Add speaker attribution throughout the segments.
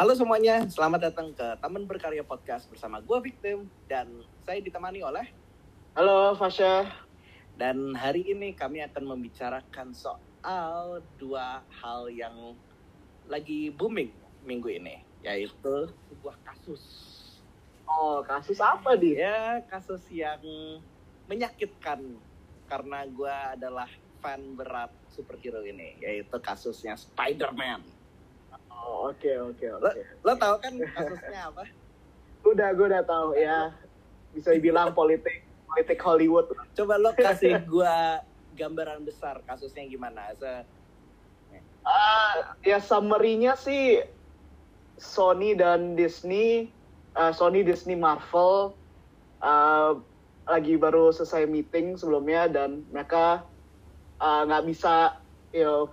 Speaker 1: Halo semuanya, selamat datang ke Taman Berkarya Podcast bersama gue Victim dan saya ditemani oleh
Speaker 2: Halo Fasya.
Speaker 1: dan hari ini kami akan membicarakan soal dua hal yang lagi booming minggu ini yaitu sebuah kasus
Speaker 2: Oh, kasus apa di?
Speaker 1: ya kasus yang menyakitkan karena gue adalah fan berat superhero ini yaitu kasusnya Spider-Man
Speaker 2: Oh, oke oke
Speaker 1: lo,
Speaker 2: oke.
Speaker 1: lo tau kan kasusnya apa?
Speaker 2: Udah gue udah tahu ya. Bisa dibilang politik politik Hollywood.
Speaker 1: Coba lo kasih gua gambaran besar kasusnya gimana? Se
Speaker 2: Ah, ya summary-nya sih Sony dan Disney, ah, Sony Disney Marvel ah, lagi baru selesai meeting sebelumnya dan mereka nggak bisa you know,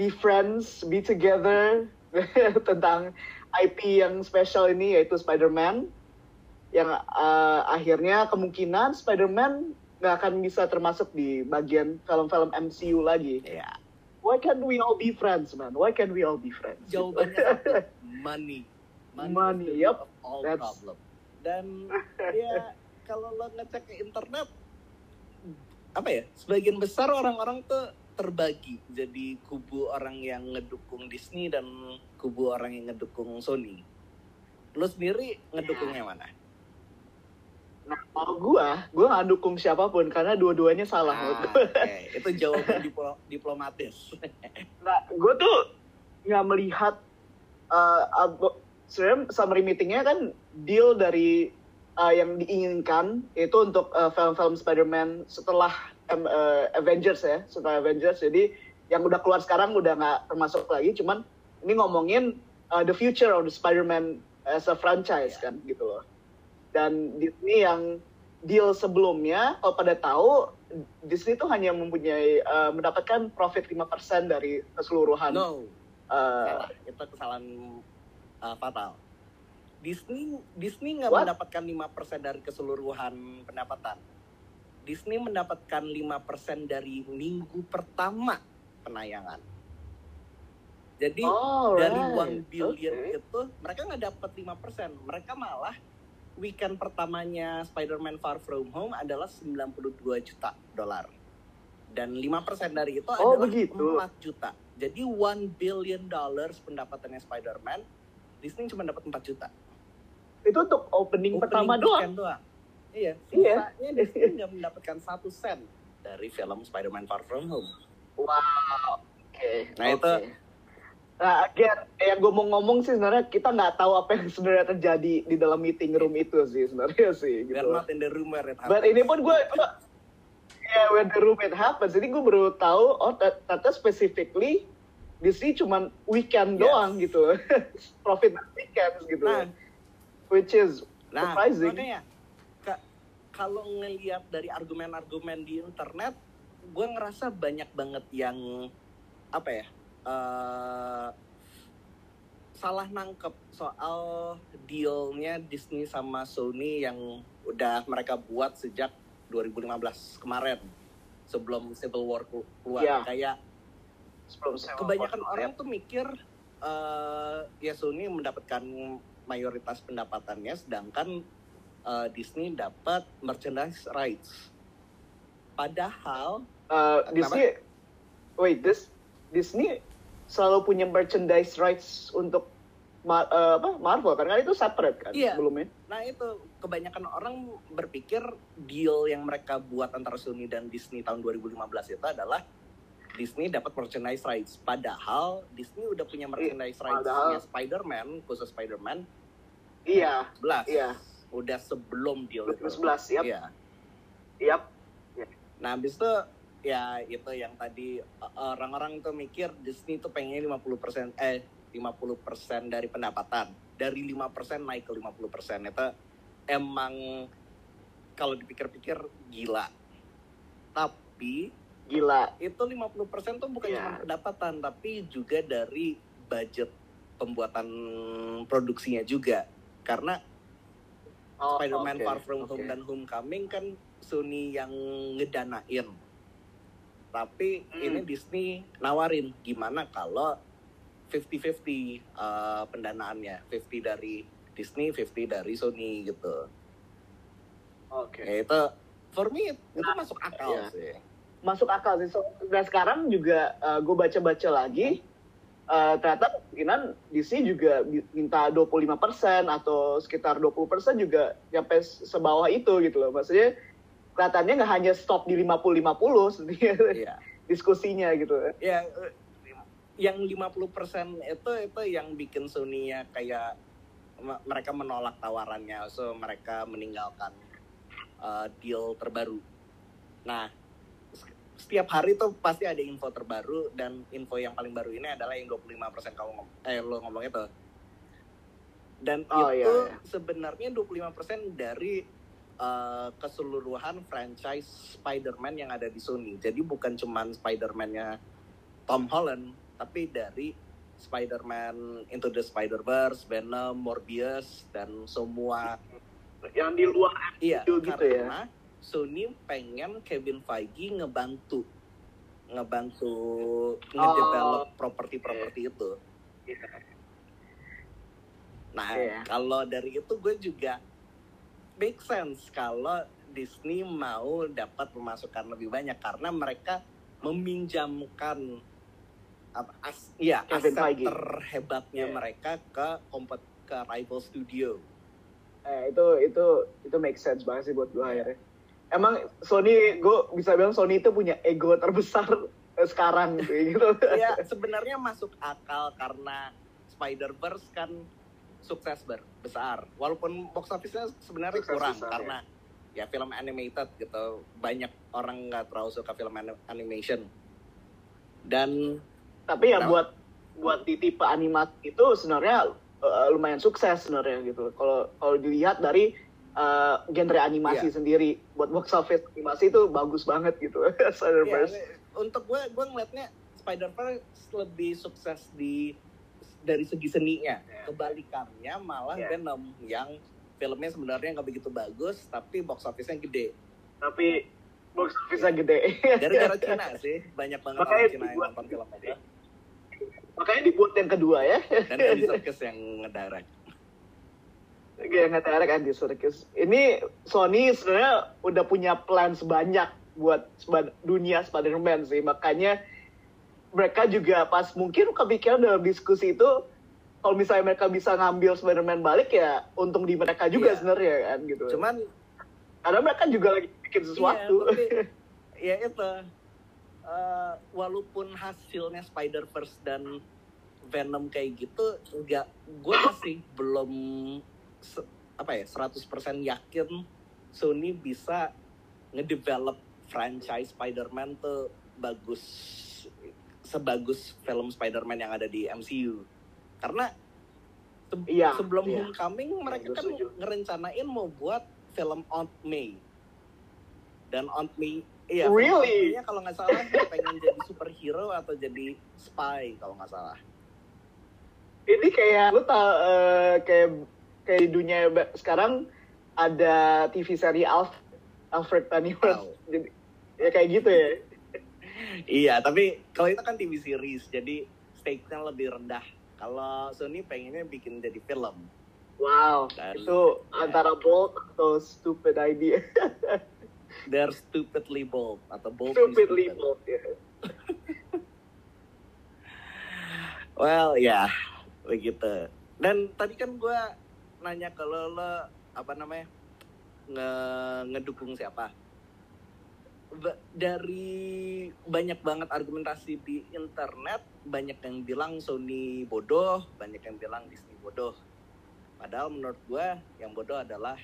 Speaker 2: be friends, be together tentang IP yang spesial ini yaitu Spider-Man yang ah, akhirnya kemungkinan Spider-Man nggak akan bisa termasuk di bagian film-film MCU lagi.
Speaker 1: ya
Speaker 2: Why can't we all be friends, man? Why can't we all be friends?
Speaker 1: jawabannya money.
Speaker 2: Money,
Speaker 1: root of all
Speaker 2: That's-
Speaker 1: problem. Dan ya kalau lo ngecek ke internet apa ya? Sebagian besar orang-orang tuh terbagi jadi kubu orang yang ngedukung Disney dan kubu orang yang ngedukung Sony. Lo sendiri ngedukungnya mana?
Speaker 2: Nah, kalau gua, gua nggak dukung siapa pun karena dua-duanya salah
Speaker 1: Ah, oke. Itu jawaban diplo- diplomatis.
Speaker 2: Nah, gua tuh nggak melihat uh, sebenarnya summary meetingnya kan deal dari uh, yang diinginkan itu untuk uh, film-film Spider-Man setelah um, uh, Avengers ya, setelah Avengers. Jadi yang udah keluar sekarang udah nggak termasuk lagi, cuman ini ngomongin uh, the future of the Spider-Man as a franchise
Speaker 1: Ya.
Speaker 2: kan gitu loh. Dan Disney yang deal sebelumnya, kalau pada tahu Disney tuh hanya mempunyai uh, mendapatkan profit 5% dari keseluruhan
Speaker 1: No,
Speaker 2: uh,
Speaker 1: salah. Itu kesalahan uh, fatal. Disney Disney nggak mendapatkan 5% dari keseluruhan pendapatan. Disney mendapatkan 5% dari minggu pertama penayangan. Jadi
Speaker 2: Oh,
Speaker 1: dari
Speaker 2: right.
Speaker 1: 1 billion
Speaker 2: Okay.
Speaker 1: itu mereka nggak dapat 5%. Mereka malah weekend pertamanya Spider-Man Far From Home adalah 92 juta dolar. Dan 5% dari itu
Speaker 2: Oh,
Speaker 1: adalah
Speaker 2: begitu.
Speaker 1: 4 juta. Jadi 1 billion dollars pendapatannya Spider-Man, Disney cuma dapat 4 juta.
Speaker 2: Itu untuk opening, pertama doang.
Speaker 1: weekend doang. Iya,
Speaker 2: Iya.
Speaker 1: sisanya Disney nggak mendapatkan satu sen dari film Spider-Man Far From Home.
Speaker 2: Wow. Oke.
Speaker 1: Nah,
Speaker 2: oke.
Speaker 1: itu-
Speaker 2: Nah, again, yang gue mau ngomong sih sebenarnya kita nggak tahu apa yang sebenarnya terjadi di dalam meeting room itu sih sebenarnya sih
Speaker 1: We're
Speaker 2: gitu.
Speaker 1: not in the room where it
Speaker 2: But
Speaker 1: happened.
Speaker 2: ini pun gue, ya when the room it happens, jadi gue baru tahu oh ter- ternyata specifically Disney cuman weekend
Speaker 1: Yes.
Speaker 2: doang gitu, profit weekends gitu,
Speaker 1: Nah,
Speaker 2: which is
Speaker 1: Nah,
Speaker 2: surprising.
Speaker 1: makanya ka- kalau ngelihat dari argumen-argumen di internet, gue ngerasa banyak banget yang apa ya eh, salah nangkep soal dealnya Disney sama Sony yang udah mereka buat sejak 2015 kemarin sebelum Civil War keluar
Speaker 2: Iya.
Speaker 1: kayak
Speaker 2: Sebelum saya
Speaker 1: kebanyakan orang tuh mikir eh ya Sony mendapatkan mayoritas pendapatannya sedangkan eh, Disney dapat merchandise rights. Padahal
Speaker 2: Uh,
Speaker 1: Kenapa?
Speaker 2: Disney, wait, this Disney selalu punya merchandise rights untuk Ma- uh, apa Marvel kan? Kan itu separate kan
Speaker 1: Iya.
Speaker 2: sebelumnya.
Speaker 1: nah itu kebanyakan orang berpikir deal yang mereka buat antara Sony dan Disney tahun 2015 itu adalah Disney dapat merchandise rights. Padahal Disney udah punya merchandise rights
Speaker 2: padahal-
Speaker 1: Spider-Man, khusus Spider-Man
Speaker 2: Iya,
Speaker 1: 11.
Speaker 2: Iya.
Speaker 1: Udah sebelum deal itu.
Speaker 2: 2011, yap.
Speaker 1: Iya.
Speaker 2: yap.
Speaker 1: Nah, habis itu ya itu yang tadi uh, orang-orang tuh mikir Disney tuh pengen 50% eh 50% dari pendapatan. Dari 5% naik ke 50%. Itu emang kalau dipikir-pikir gila. Tapi
Speaker 2: Gila.
Speaker 1: itu 50% tuh bukan
Speaker 2: Iya.
Speaker 1: cuma pendapatan tapi juga dari budget pembuatan produksinya juga. Karena
Speaker 2: Oh,
Speaker 1: Spider-Man
Speaker 2: oke,
Speaker 1: Far From
Speaker 2: oke.
Speaker 1: Home dan Homecoming kan Sony yang ngedanain. Tapi
Speaker 2: Hmm.
Speaker 1: ini Disney nawarin gimana kalau 50-50 uh, pendanaannya 50 dari Disney 50 dari Sony gitu
Speaker 2: Oke.
Speaker 1: ya itu for me itu
Speaker 2: Nah,
Speaker 1: masuk akal
Speaker 2: iya.
Speaker 1: sih
Speaker 2: Masuk akal sih. So, dan sekarang juga gue baca-baca lagi eh, ternyata kemungkinan Disney juga minta 25% atau sekitar 20% juga nyampe s- sebawah itu gitu loh. Maksudnya kelihatannya nggak hanya stop di 50-50 sebenarnya
Speaker 1: Iya.
Speaker 2: diskusinya gitu.
Speaker 1: ya eh, yang 50% itu itu yang bikin Sony ya kayak me- mereka menolak tawarannya so mereka meninggalkan uh, deal terbaru nah setiap hari tuh pasti ada info terbaru dan info yang paling baru ini adalah yang 25% kamu ngom eh lo ngomong itu dan
Speaker 2: Oh,
Speaker 1: itu
Speaker 2: iya, iya.
Speaker 1: sebenarnya 25% dari uh, keseluruhan franchise Spider-Man yang ada di Sony. Jadi bukan cuman Spider-Man-nya Tom Holland, tapi dari Spider-Man Into the Spider-Verse, Venom, Morbius, dan semua.
Speaker 2: Yang di luar
Speaker 1: Iya,
Speaker 2: Itu gitu ya.
Speaker 1: Sony pengen Kevin Feige ngebantu ngebantu ngedevelop properti-properti itu. Nah,
Speaker 2: Iya.
Speaker 1: kalau dari itu gue juga make sense kalau Disney mau dapat pemasukan lebih banyak karena mereka meminjamkan apa as, ya
Speaker 2: Kevin
Speaker 1: aset
Speaker 2: Feige.
Speaker 1: terhebatnya
Speaker 2: Iya.
Speaker 1: mereka ke kompet ke rival studio.
Speaker 2: Eh, itu itu itu make sense banget sih buat gue akhirnya. Emang Sony, gue bisa bilang Sony itu punya ego terbesar eh, sekarang gitu.
Speaker 1: ya sebenarnya masuk akal karena Spider-Verse kan sukses besar. Walaupun box office-nya sebenarnya
Speaker 2: Sukses
Speaker 1: kurang
Speaker 2: besar,
Speaker 1: karena ya. film animated gitu. Banyak orang nggak terlalu suka film ani- animation. Dan
Speaker 2: Tapi ya buat buat di tipe animasi itu sebenarnya eh, lumayan sukses sebenarnya gitu. Kalau kalau dilihat dari eh, genre animasi
Speaker 1: Iya.
Speaker 2: sendiri buat box office animasi itu bagus banget gitu.
Speaker 1: ya,
Speaker 2: Spider-Verse.
Speaker 1: untuk gue gue ngeliatnya Spider-Verse lebih sukses di dari segi seninya.
Speaker 2: Ya.
Speaker 1: Kebalikannya malah
Speaker 2: Ya.
Speaker 1: Venom yang filmnya sebenarnya nggak begitu bagus tapi box office-nya gede.
Speaker 2: Tapi box office-nya gede.
Speaker 1: Gara-gara Cina sih banyak banget
Speaker 2: Makanya
Speaker 1: orang Cina yang nonton film itu.
Speaker 2: Makanya dibuat yang kedua ya.
Speaker 1: dan Andy Serkis yang ngedirect.
Speaker 2: Kayak nggak terek Andy Serkis. Ini Sony sebenarnya udah punya plan sebanyak buat dunia Spider-Man sih. Makanya mereka juga pas mungkin kepikiran dalam diskusi itu kalau misalnya mereka bisa ngambil Spider-Man balik ya untung di mereka juga
Speaker 1: Iya.
Speaker 2: sebenarnya kan gitu.
Speaker 1: Cuman
Speaker 2: Karena mereka juga lagi bikin sesuatu.
Speaker 1: Iya, tapi ya itu eh, walaupun hasilnya Spider-Verse dan Venom kayak gitu enggak gue masih belum apa ya 100% yakin Sony bisa ngedevelop franchise Spider-Man tuh bagus sebagus film Spider-Man yang ada di MCU karena se-
Speaker 2: Iya,
Speaker 1: sebelum
Speaker 2: iya.
Speaker 1: Homecoming mereka kan
Speaker 2: setuju.
Speaker 1: ngerencanain mau buat film Aunt May dan Aunt May iya
Speaker 2: Really?
Speaker 1: Kalau nggak salah pengen jadi superhero atau jadi spy kalau nggak salah
Speaker 2: Ini kayak lu tau eh, kayak kayak di dunia sekarang ada TV seri Alf Alfred Pennyworth.
Speaker 1: Tahu.
Speaker 2: Jadi ya kayak gitu ya.
Speaker 1: iya tapi kalau itu kan TV series jadi stake-nya lebih rendah kalau Sony pengennya bikin jadi film
Speaker 2: Wow,
Speaker 1: Dan-
Speaker 2: itu
Speaker 1: ya.
Speaker 2: antara bold atau stupid idea.
Speaker 1: they're stupidly bold atau bold
Speaker 2: Stupidly bold. Ya.
Speaker 1: Well, ya begitu. Dan tadi kan gue nanya kalau lo apa namanya nge ngedukung siapa? Ba- dari banyak banget argumentasi di internet, banyak yang bilang Sony bodoh, banyak yang bilang Disney bodoh. Padahal menurut gue yang bodoh adalah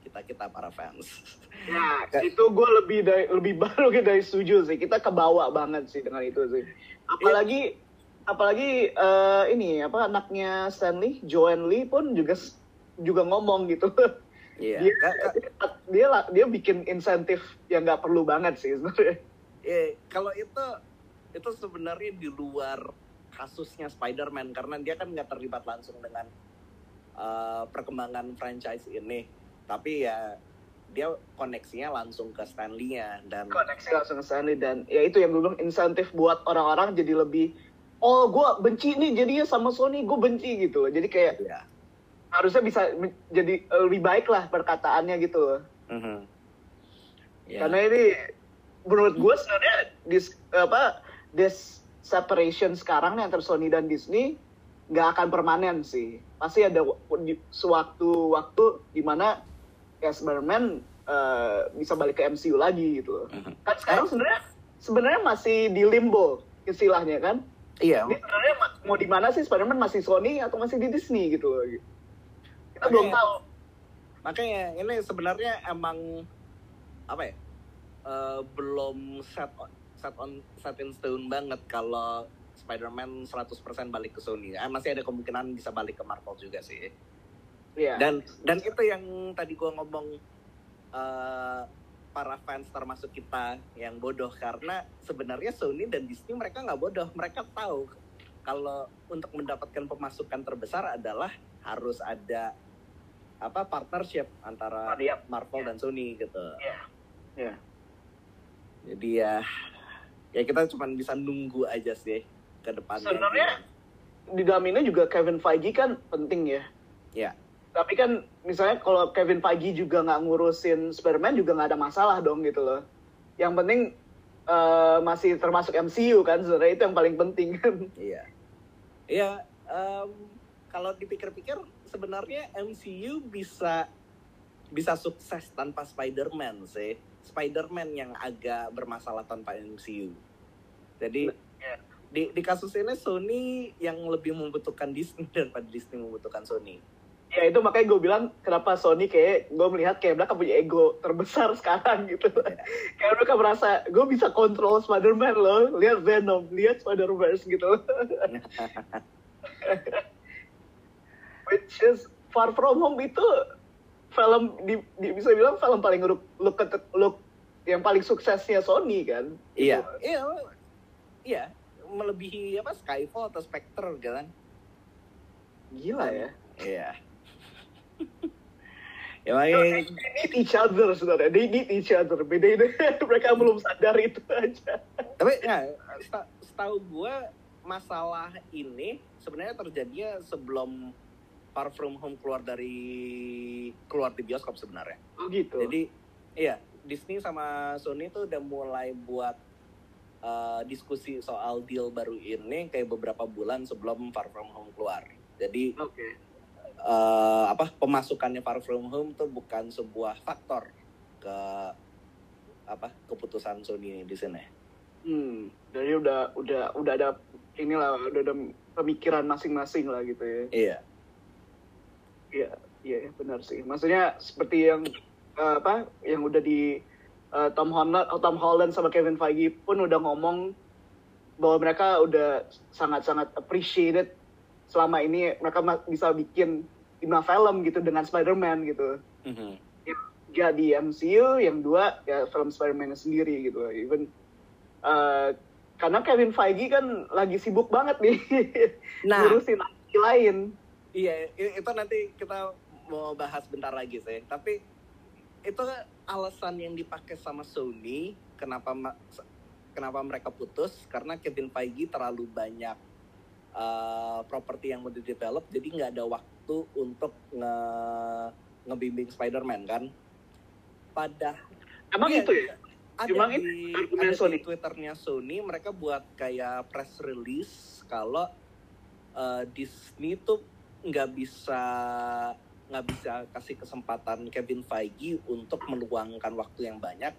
Speaker 1: kita kita para fans.
Speaker 2: Ya, itu gue lebih dari lebih baru dari setuju sih. Kita kebawa banget sih dengan itu sih. Apalagi apalagi eh, ini apa anaknya Stanley, Joanne Lee pun juga juga ngomong gitu.
Speaker 1: Iya. ka-
Speaker 2: dia dia dia bikin insentif yang nggak perlu banget sih sebenarnya.
Speaker 1: Eh, kalau itu itu sebenarnya di luar kasusnya Spider-Man karena dia kan nggak terlibat langsung dengan uh, perkembangan franchise ini. Tapi ya dia koneksinya langsung ke Stanley-nya dan
Speaker 2: Koneksi langsung ke Stanley dan ya itu yang gue bilang insentif buat orang-orang jadi lebih oh gue benci nih jadinya sama Sony gue benci gitu loh jadi kayak
Speaker 1: Iya.
Speaker 2: Harusnya bisa jadi eh, lebih baik lah perkataannya gitu loh
Speaker 1: Mhm. Iya.
Speaker 2: karena ini menurut gue sebenarnya dis apa this separation sekarang nih antara Sony dan Disney nggak akan permanen sih pasti ada wa- di- di mana ya Spider-Man eh, bisa balik ke MCU lagi gitu loh.
Speaker 1: Mhm.
Speaker 2: kan sekarang sebenarnya sebenarnya masih di limbo istilahnya kan
Speaker 1: Iya.
Speaker 2: ini sebenarnya ma- mau di mana sih Spider-Man masih Sony atau masih di Disney gitu loh kita belum tahu
Speaker 1: Makanya ini sebenarnya emang apa ya? eh, belum set on, set on set in stone banget kalau Spider-Man 100% balik ke Sony. Eh, masih ada kemungkinan bisa balik ke Marvel juga sih.
Speaker 2: Iya.
Speaker 1: Dan dan itu yang tadi gua ngomong eh, para fans termasuk kita yang bodoh karena sebenarnya Sony dan Disney mereka nggak bodoh. Mereka tahu kalau untuk mendapatkan pemasukan terbesar adalah harus ada apa partnership antara
Speaker 2: Iya.
Speaker 1: Marvel dan Sony gitu.
Speaker 2: Iya.
Speaker 1: Jadi ya ya kita cuma bisa nunggu aja sih ke depannya.
Speaker 2: Sebenarnya- di dalam ini juga Kevin Feige kan penting ya.
Speaker 1: Iya.
Speaker 2: Tapi kan misalnya kalau Kevin Feige juga nggak ngurusin Spider-Man juga nggak ada masalah dong gitu loh. Yang penting eh, masih termasuk MCU kan sebenarnya itu yang paling penting kan.
Speaker 1: Iya. Iya, em, kalau dipikir-pikir sebenarnya MCU bisa bisa sukses tanpa Spider-Man sih. Spider-Man yang agak bermasalah tanpa MCU. Jadi
Speaker 2: Iya.
Speaker 1: di di kasus ini Sony yang lebih membutuhkan Disney daripada Disney membutuhkan Sony.
Speaker 2: Ya itu makanya gue bilang kenapa Sony kayak gue melihat kayak mereka punya ego terbesar sekarang gitu. kayak mereka merasa gue bisa kontrol Spider-Man loh, lihat Venom, lihat Spider-Verse gitu. Which is Far From Home itu film di, di- bisa bilang film paling look, look, look yang paling suksesnya Sony kan.
Speaker 1: Iya, iya, iya, melebihi apa Skyfall atau Spectre kan?
Speaker 2: Gila ya.
Speaker 1: Iya. ya makanya
Speaker 2: They need each other sebenarnya. They need each other. Beda ini mereka belum sadar itu aja.
Speaker 1: tapi ya seta- setahu gue masalah ini sebenarnya terjadinya sebelum Far From Home keluar dari keluar di bioskop sebenarnya.
Speaker 2: Oh gitu.
Speaker 1: Jadi iya Disney sama Sony tuh udah mulai buat uh, diskusi soal deal baru ini kayak beberapa bulan sebelum Far From Home keluar. Jadi
Speaker 2: Oke.
Speaker 1: eh, apa pemasukannya Far From Home tuh bukan sebuah faktor ke apa keputusan Sony di sini.
Speaker 2: Hmm, jadi udah udah udah ada inilah udah ada pemikiran masing-masing lah gitu ya.
Speaker 1: Iya.
Speaker 2: Iya, iya iya, benar sih. Maksudnya seperti yang eh, apa yang udah di eh, Tom Holland oh, Tom Holland sama Kevin Feige pun udah ngomong bahwa mereka udah sangat-sangat appreciated selama ini mereka bisa bikin lima film gitu dengan Spider-Man gitu.
Speaker 1: Mhm.
Speaker 2: Tiga di MCU, yang dua ya film Spider-Man sendiri gitu. Even eh, karena Kevin Feige kan lagi sibuk banget nih
Speaker 1: Nah,
Speaker 2: ngurusin lain.
Speaker 1: Iya itu nanti kita mau bahas bentar lagi sih. Tapi itu alasan yang dipakai sama Sony kenapa kenapa mereka putus karena Kevin Feige terlalu banyak uh, properti yang mau di develop jadi nggak ada waktu untuk nge ngebimbing Spider-Man kan. Pada
Speaker 2: Emang
Speaker 1: Iya,
Speaker 2: itu ya?
Speaker 1: ada
Speaker 2: Emang
Speaker 1: di,
Speaker 2: itu
Speaker 1: ada
Speaker 2: Sony?
Speaker 1: di twitternya Sony mereka buat kayak press release kalau uh, Disney tuh nggak bisa nggak bisa kasih kesempatan Kevin Feige untuk meluangkan waktu yang banyak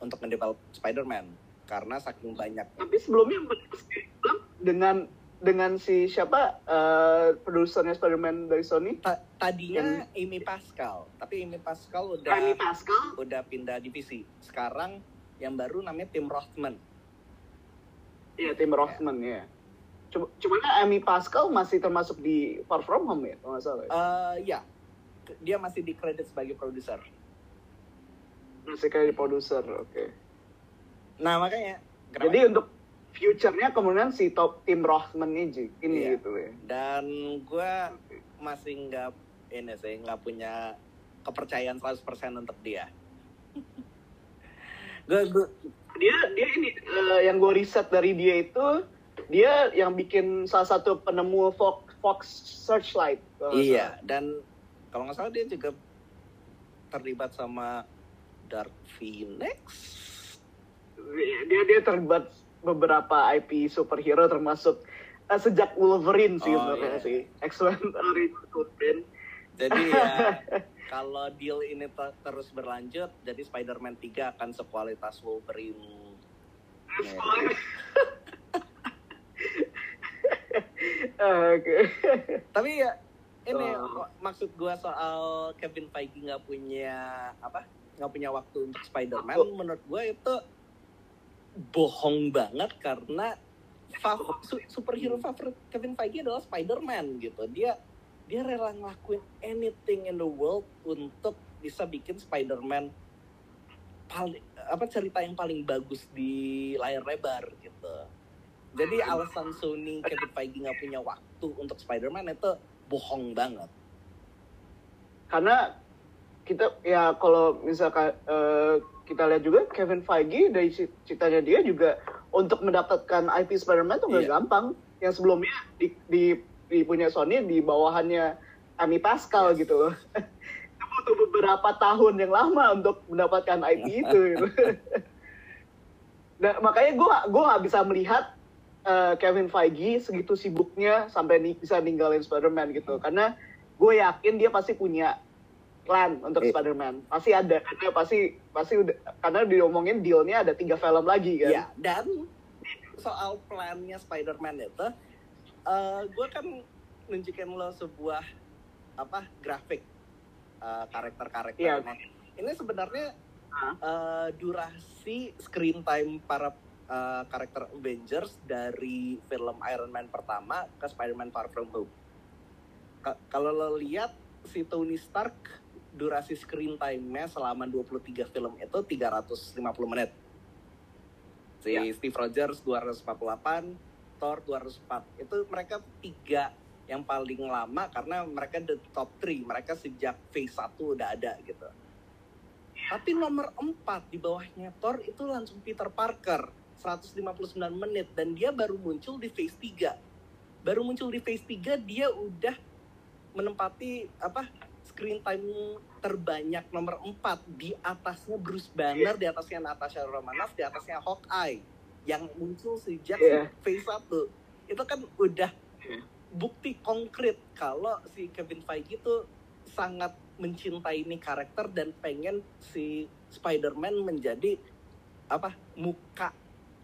Speaker 1: untuk mendevelop Spider-Man karena saking banyak
Speaker 2: Tapi sebelumnya dengan dengan si siapa eh, produsernya Spider-Man dari Sony?
Speaker 1: Ta- tadinya Amy Pascal tapi Amy Pascal udah
Speaker 2: Amy Pascal.
Speaker 1: udah pindah divisi sekarang yang baru namanya Tim Rothman
Speaker 2: Iya, Tim Rothman ya. Cuma, cuma kan Amy Pascal masih termasuk di Far From Home ya, kalau nggak salah. ya.
Speaker 1: Eh ya, dia masih di kredit sebagai produser.
Speaker 2: Masih kayak di produser, oke.
Speaker 1: Nah makanya, kenapa-
Speaker 2: Jadi untuk future-nya kemudian si top Tim Rothman ini, ini
Speaker 1: Iya.
Speaker 2: gitu ya.
Speaker 1: dan gue masih nggak ini sih nggak punya kepercayaan 100% untuk dia. gue gue
Speaker 2: Dia dia ini eh, yang gue riset dari dia itu dia yang bikin salah satu penemu Fox, Fox Searchlight.
Speaker 1: Iya,
Speaker 2: salah.
Speaker 1: dan kalau nggak salah dia juga terlibat sama Dark Phoenix.
Speaker 2: dia dia terlibat beberapa IP superhero termasuk eh, sejak Wolverine sih
Speaker 1: Oh,
Speaker 2: sebenarnya
Speaker 1: iya.
Speaker 2: sih X-Men Wolverine.
Speaker 1: Jadi ya kalau deal ini te- terus berlanjut, jadi Spider-Man 3 akan sekualitas Wolverine.
Speaker 2: Oke.
Speaker 1: Tapi ya ini
Speaker 2: Oh.
Speaker 1: mak- maksud gua soal Kevin Feige nggak punya apa? nggak punya waktu untuk Spider-Man,
Speaker 2: Waktu.
Speaker 1: menurut gua itu bohong banget karena superhero favorit Kevin Feige adalah Spider-Man gitu. Dia dia rela ngelakuin anything in the world untuk bisa bikin Spider-Man paling apa cerita yang paling bagus di layar lebar gitu. Jadi alasan Sony Kevin Feige nggak punya waktu untuk Spider-Man itu bohong banget.
Speaker 2: Karena kita ya kalau misalkan eh, kita lihat juga Kevin Feige dari citanya dia juga untuk mendapatkan IP Spider-Man tuh nggak
Speaker 1: Iya.
Speaker 2: gampang. Yang sebelumnya di, di, di punya Sony di bawahannya Amy Pascal
Speaker 1: Yes.
Speaker 2: gitu loh. Itu butuh beberapa tahun yang lama untuk mendapatkan IP itu. Gitu. Dan makanya gue gue nggak bisa melihat eh, Kevin Feige segitu sibuknya sampai ni- bisa ninggalin Spider-Man gitu. Karena gue yakin dia pasti punya plan untuk
Speaker 1: Iya.
Speaker 2: Spider-Man. Pasti ada karena pasti pasti udah karena diomongin dealnya ada tiga film lagi kan.
Speaker 1: Ya, dan soal plannya Spider-Man itu, eh gue kan nunjukin lo sebuah apa grafik eh, karakter-karakternya. Ini sebenarnya eh, durasi screen time para eh, karakter Avengers dari film Iron Man pertama ke Spider-Man Far From Home. Ka- Kalau lo lihat si Tony Stark durasi screen time-nya selama 23 film itu 350 menit. Si
Speaker 2: Ya.
Speaker 1: Steve Rogers 248, Thor 204. Itu mereka tiga yang paling lama karena mereka the top 3. Mereka sejak phase 1 udah ada gitu. Tapi nomor 4 di bawahnya Thor itu langsung Peter Parker 159 menit dan dia baru muncul di phase 3. Baru muncul di phase 3 dia udah menempati apa screen time terbanyak nomor 4 di atasnya Bruce Banner, di atasnya Natasha Romanoff, di atasnya Hawkeye yang muncul sejak
Speaker 2: Iya.
Speaker 1: phase 1. Itu kan udah
Speaker 2: Iya.
Speaker 1: bukti konkret kalau si Kevin Feige itu sangat mencintai ini karakter dan pengen si Spider-Man menjadi apa muka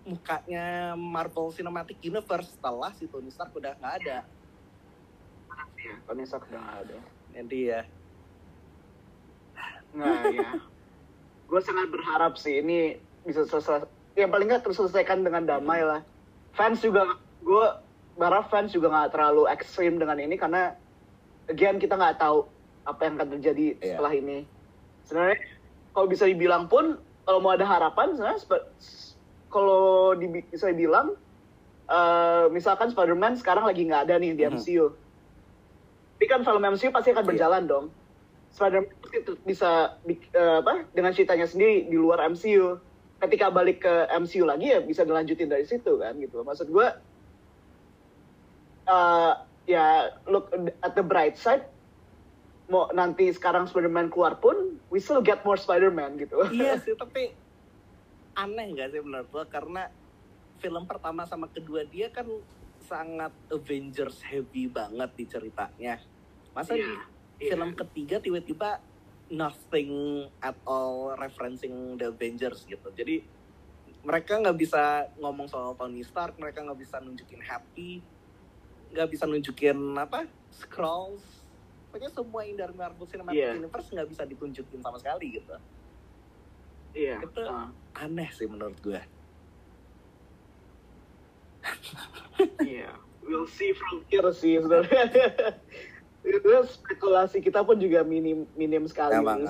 Speaker 1: mukanya Marvel Cinematic Universe setelah si Tony Stark udah nggak ada.
Speaker 2: Tony Stark udah nggak ada.
Speaker 1: Jadi ya
Speaker 2: Nah, ya. Gue sangat berharap sih ini bisa selesai. Yang paling nggak terselesaikan dengan damai lah. Fans juga, gue berharap fans juga nggak terlalu ekstrim dengan ini karena, again kita nggak tahu apa yang akan terjadi
Speaker 1: Iya.
Speaker 2: setelah ini. Sebenarnya kalau bisa dibilang pun, kalau mau ada harapan, sebenarnya kalau dibi- bisa dibilang, eh, misalkan Spider-Man sekarang lagi nggak ada nih di. MCU. Tapi kan film MCU pasti akan
Speaker 1: Iya.
Speaker 2: berjalan dong. Spider-Man tetap bisa bi- eh, apa dengan ceritanya sendiri di luar MCU. Ketika balik ke MCU lagi ya bisa dilanjutin dari situ kan gitu. Maksud gue eh, ya look at the bright side mau nanti sekarang Spider-Man keluar pun we still get more Spider-Man gitu.
Speaker 1: iya sih tapi aneh nggak sih menurut lo karena film pertama sama kedua dia kan sangat Avengers heavy banget di ceritanya. Masa
Speaker 2: Iya,
Speaker 1: di
Speaker 2: iya.
Speaker 1: film ketiga tiba-tiba nothing at all referencing the Avengers gitu. Jadi mereka nggak bisa ngomong soal Tony Stark, mereka nggak bisa nunjukin Happy, nggak bisa nunjukin apa Skrulls. Pokoknya semua yang dari Marvel Cinematic
Speaker 2: Iya.
Speaker 1: Universe nggak bisa ditunjukin sama sekali gitu.
Speaker 2: Iya.
Speaker 1: Itu
Speaker 2: ah,
Speaker 1: aneh sih menurut gue.
Speaker 2: Iya. We'll see from here sih sebenarnya. Itu spekulasi kita pun juga minim minim sekali.
Speaker 1: Emang.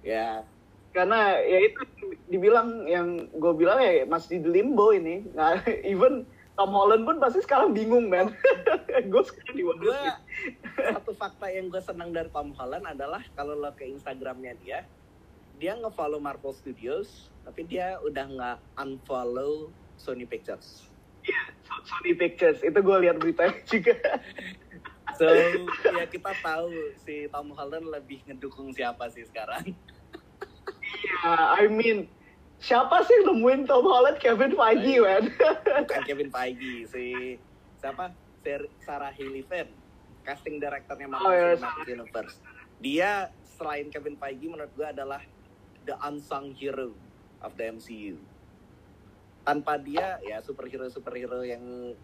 Speaker 1: Ya,
Speaker 2: karena ya itu dibilang yang gue bilang ya masih di limbo ini nah, even Tom Holland pun pasti sekarang bingung man gue sekarang di
Speaker 1: satu fakta yang gue senang dari Tom Holland adalah kalau lo ke Instagramnya dia, dia nge-follow Marvel Studios, tapi dia udah nggak unfollow Sony Pictures.
Speaker 2: Iya, So- Sony Pictures. Itu gue lihat beritanya juga.
Speaker 1: So, ya kita tahu si Tom Holland lebih ngedukung siapa sih sekarang.
Speaker 2: Iya, I mean, siapa sih yang nemuin Tom Holland? Kevin Feige, man.
Speaker 1: Bukan Kevin Feige, si siapa? Sarah Hilifan, casting directornya Marvel
Speaker 2: Oh, iya,
Speaker 1: Cinematic Universe. Dia selain Kevin Feige menurut gue adalah the unsung hero of the MCU. Tanpa dia ya superhero superhero yang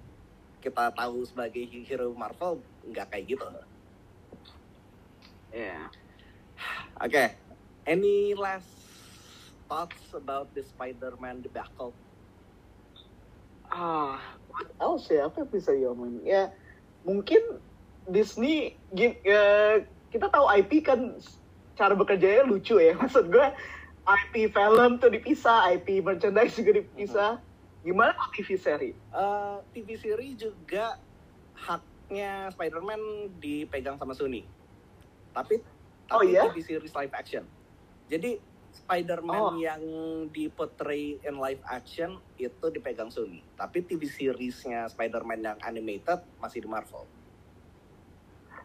Speaker 1: kita tahu sebagai hero Marvel nggak kayak gitu.
Speaker 2: Iya.
Speaker 1: Oke, any last thoughts about the Spider-Man debacle?
Speaker 2: Ah, what else ya? Apa yang bisa diomongin? Ya, mungkin Disney, ya, kita tahu IP kan cara bekerjanya lucu ya. Maksud gue, IP film tuh dipisah, IP merchandise juga dipisah. Gimana TV seri?
Speaker 1: Eh, TV series juga haknya Spider-Man dipegang sama Sony. Tapi
Speaker 2: Oh,
Speaker 1: tapi
Speaker 2: iya?
Speaker 1: TV series live action. Jadi Spider-Man
Speaker 2: Oh.
Speaker 1: yang dipotray in live action itu dipegang Sony. Tapi TV seriesnya Spider-Man yang animated masih di Marvel.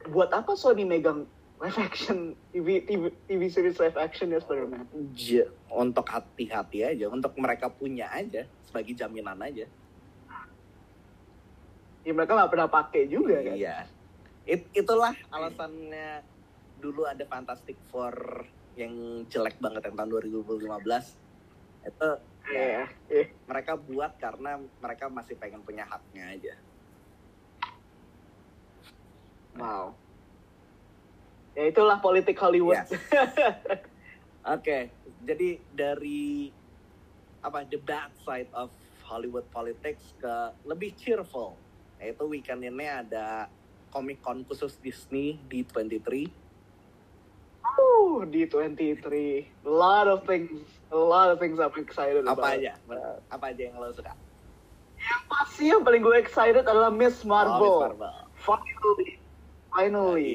Speaker 2: Buat apa Sony megang live action TV TV, TV series live action ya Spider-Man?
Speaker 1: J- untuk hati-hati aja, untuk mereka punya aja sebagai jaminan aja.
Speaker 2: Ya mereka nggak pernah pakai juga kan?
Speaker 1: Iya. It- itulah alasannya dulu ada Fantastic Four yang jelek banget yang tahun 2015. Itu
Speaker 2: Iya.
Speaker 1: ya,
Speaker 2: iya.
Speaker 1: mereka buat karena mereka masih pengen punya haknya aja.
Speaker 2: Wow. Ya itulah politik Hollywood.
Speaker 1: Yes. Oke, jadi dari apa the bad side of Hollywood politics ke lebih cheerful, yaitu weekend ini ada Comic Con khusus Disney di 23
Speaker 2: Oh, di 23. A lot of things. A lot of things I'm excited
Speaker 1: apa
Speaker 2: about.
Speaker 1: aja? Apa aja yang lo suka?
Speaker 2: Yang pasti yang paling gue excited adalah Miss Marvel.
Speaker 1: Oh, Miss Marvel.
Speaker 2: Finally. Finally.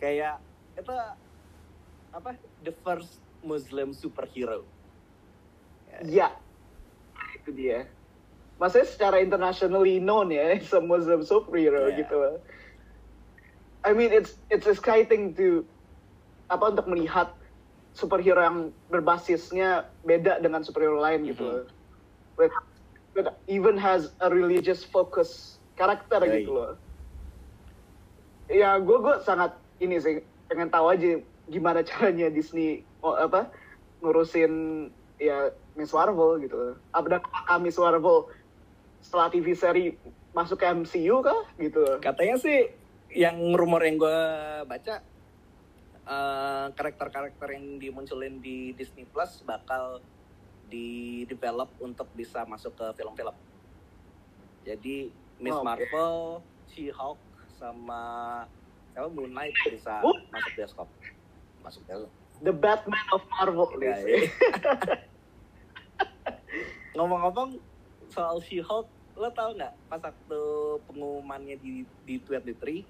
Speaker 1: Kayak itu apa? The first Muslim superhero.
Speaker 2: Ya. Itu dia. Maksudnya secara internationally known ya, as a Muslim superhero
Speaker 1: Yeah.
Speaker 2: gitu. I mean, it's it's exciting to apa untuk melihat superhero yang berbasisnya beda dengan superhero lain gitu.
Speaker 1: Mhm.
Speaker 2: But, but even has a religious focus karakter
Speaker 1: Right.
Speaker 2: gitu loh. Ya, gue gue sangat ini sih pengen tahu aja gimana caranya Disney oh, apa ngurusin ya Miss Marvel gitu. Apakah Miss Marvel setelah TV seri masuk ke MCU kah gitu?
Speaker 1: Katanya sih yang rumor yang gue baca eh, karakter-karakter yang dimunculin di Disney Plus bakal di develop untuk bisa masuk ke film-film. Jadi Miss
Speaker 2: Oh, oke.
Speaker 1: Marvel, She-Hulk sama siapa Moon Knight bisa
Speaker 2: Oh.
Speaker 1: masuk bioskop. Masuk film.
Speaker 2: The Batman of Marvel
Speaker 1: Ya, ya. Ngomong-ngomong soal She-Hulk, lo tau nggak pas waktu pengumumannya di di 23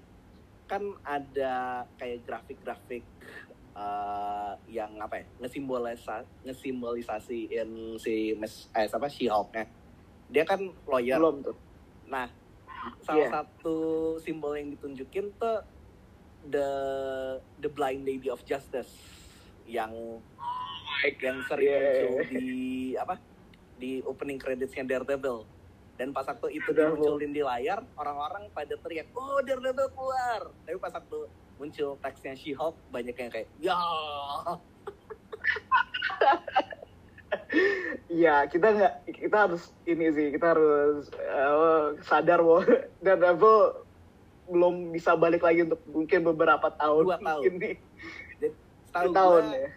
Speaker 1: kan ada kayak grafik-grafik eh, yang apa ya ngesimbolisa ngesimbolisasiin si Miss eh apa She-Hulk-nya. Dia kan lawyer.
Speaker 2: Belum tuh.
Speaker 1: Nah, salah
Speaker 2: Iya.
Speaker 1: satu simbol yang ditunjukin tuh the the blind lady of justice yang yang sering
Speaker 2: Yeah.
Speaker 1: muncul di apa di opening creditsnya Daredevil dan pas waktu itu
Speaker 2: Daredevil.
Speaker 1: dimunculin di layar orang-orang pada teriak oh Daredevil keluar tapi pas waktu muncul teksnya She-Hulk banyak yang kayak ya
Speaker 2: Iya, kita nggak kita harus ini sih, kita harus eh, sadar bahwa Daredevil belum bisa balik lagi untuk mungkin beberapa tahun.
Speaker 1: Dua tahun.
Speaker 2: Nih,
Speaker 1: setahu
Speaker 2: tahun
Speaker 1: gua,
Speaker 2: ya.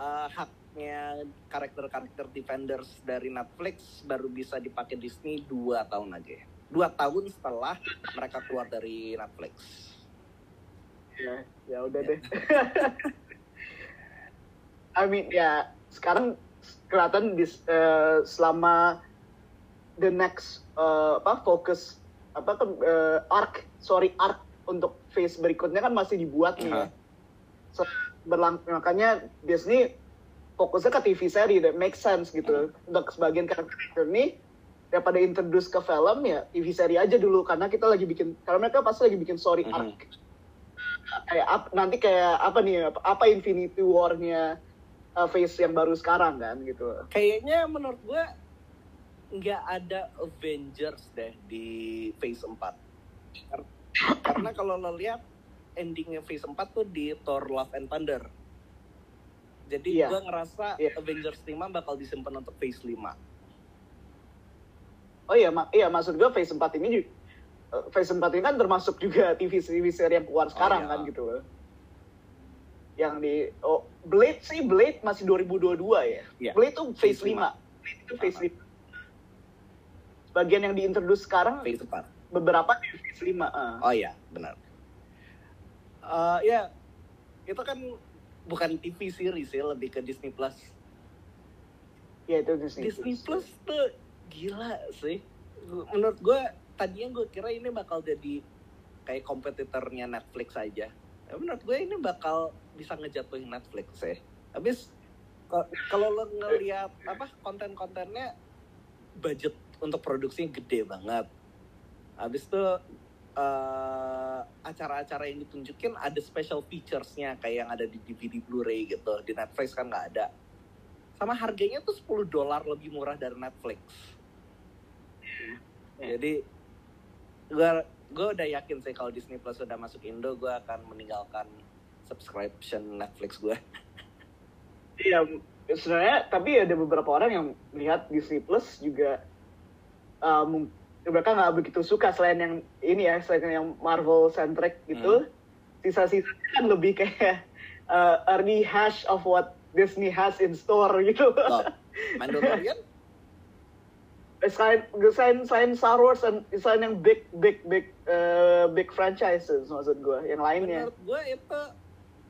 Speaker 1: eh, haknya karakter-karakter Defenders dari Netflix baru bisa dipakai Disney dua tahun aja. Dua tahun setelah mereka keluar dari Netflix.
Speaker 2: Ya, ya udah deh. I mean ya sekarang kelihatan di eh, selama the next eh, apa fokus apa kan eh, arc sorry arc untuk phase berikutnya kan masih dibuat nih ya. So, berlang makanya Disney fokusnya ke TV seri that makes sense gitu. Untuk sebagian karakter ini daripada introduce ke film ya TV seri aja dulu. Karena kita lagi bikin karena mereka pasti lagi bikin story
Speaker 1: Mhm.
Speaker 2: arc. Kayak ap- nanti kayak apa nih apa, apa Infinity War-nya uh, phase yang baru sekarang kan gitu.
Speaker 1: Kayaknya menurut gue nggak ada Avengers deh di Phase 4. Kar- Karena kalau lo lihat endingnya Phase 4 tuh di Thor Love and Thunder. Jadi
Speaker 2: Iya.
Speaker 1: gue ngerasa
Speaker 2: Iya.
Speaker 1: Avengers 5 bakal disimpan untuk Phase 5.
Speaker 2: oh iya mak iya maksud gue phase 4 ini juga uh, phase 4 ini kan termasuk juga TV TV seri yang keluar sekarang
Speaker 1: iya.
Speaker 2: kan gitu loh yang di oh Blade sih Blade masih 2022 ya
Speaker 1: Iya.
Speaker 2: Blade tuh phase,
Speaker 1: Phase
Speaker 2: 5
Speaker 1: lima.
Speaker 2: Blade itu phase 5 bagian yang diintroduce sekarang
Speaker 1: Phase 4.
Speaker 2: beberapa di phase 5 ah.
Speaker 1: Oh iya, benar. Eh ya, itu kan bukan TV series ya, lebih ke Disney Plus.
Speaker 2: ya itu Disney,
Speaker 1: Disney Plus tuh gila sih. Menurut gue tadinya gue kira ini bakal jadi kayak kompetitornya Netflix aja. Tapi menurut gue ini bakal bisa ngejatuhin Netflix ya. Habis kalau lo ngeliat apa konten-kontennya budget untuk produksinya gede banget. Habis itu eh, acara-acara yang ditunjukin ada special features-nya kayak yang ada di DVD Blu-ray gitu. Di Netflix kan nggak ada sama harganya tuh 10 dolar lebih murah dari Netflix.
Speaker 2: Ya.
Speaker 1: Jadi gue gue udah yakin sih kalau Disney Plus udah masuk Indo, gue akan meninggalkan subscription Netflix gue.
Speaker 2: Iya, sebenarnya tapi ada beberapa orang yang melihat Disney Plus juga uh, mung- mereka nggak begitu suka selain yang ini ya, selain yang Marvel centric gitu. Sisa-sisanya kan lebih kayak uh, a rehash of what Disney has in store gitu.
Speaker 1: Loh, Mandalorian
Speaker 2: selain selain selain Star Wars dan selain yang big big big uh, big franchises maksud gue, yang lainnya.
Speaker 1: menurut gue itu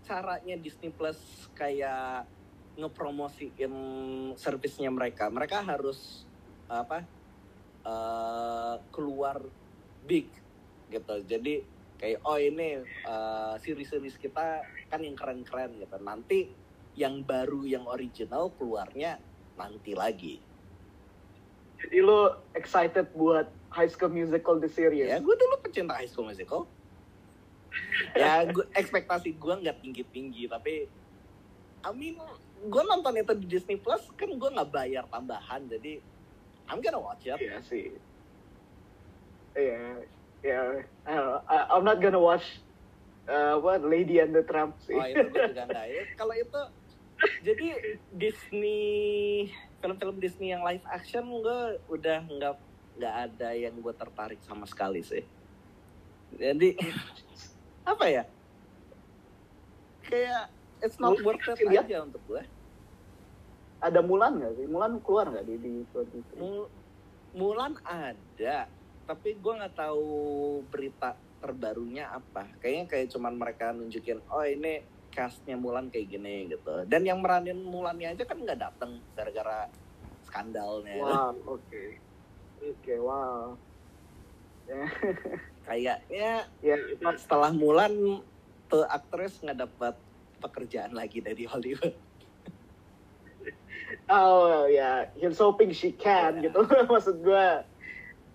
Speaker 1: caranya Disney Plus kayak ngepromosiin servisnya mereka. Mereka harus apa eh, keluar big gitu. Jadi kayak oh ini eh, series-series kita kan yang keren-keren gitu. Nanti yang baru yang original keluarnya nanti lagi.
Speaker 2: Jadi lo excited buat High School Musical the series?
Speaker 1: Ya, gue dulu pecinta High School Musical. ya, gua, ekspektasi gue nggak tinggi-tinggi, tapi I mean, gue nonton itu di Disney Plus kan gue nggak bayar tambahan, jadi I'm gonna watch it.
Speaker 2: Iya sih. Iya, ya. I- I- I'm not gonna watch uh, what Lady and the Tramp sih.
Speaker 1: Oh itu juga. Ya, kalau itu jadi Disney film-film Disney yang live action gue udah nggak nggak ada yang gue tertarik sama sekali sih. Jadi apa ya? Kayak it's not worth it aja untuk gue.
Speaker 2: Ada Mulan nggak sih? Mulan keluar nggak di di 23?
Speaker 1: Mul- Mulan ada, tapi gue nggak tahu berita terbarunya apa. Kayaknya kayak cuman mereka nunjukin, oh ini castnya Mulan kayak gini gitu. Dan yang meranin Mulannya aja kan nggak dateng gara-gara skandalnya.
Speaker 2: Wow, oke. Oke, wow. Ya,
Speaker 1: Kayaknya
Speaker 2: ya,
Speaker 1: setelah Mulan tuh aktris nggak dapat pekerjaan lagi dari Hollywood.
Speaker 2: Oh ya, here's hoping she can
Speaker 1: Ya.
Speaker 2: gitu. Maksud gue,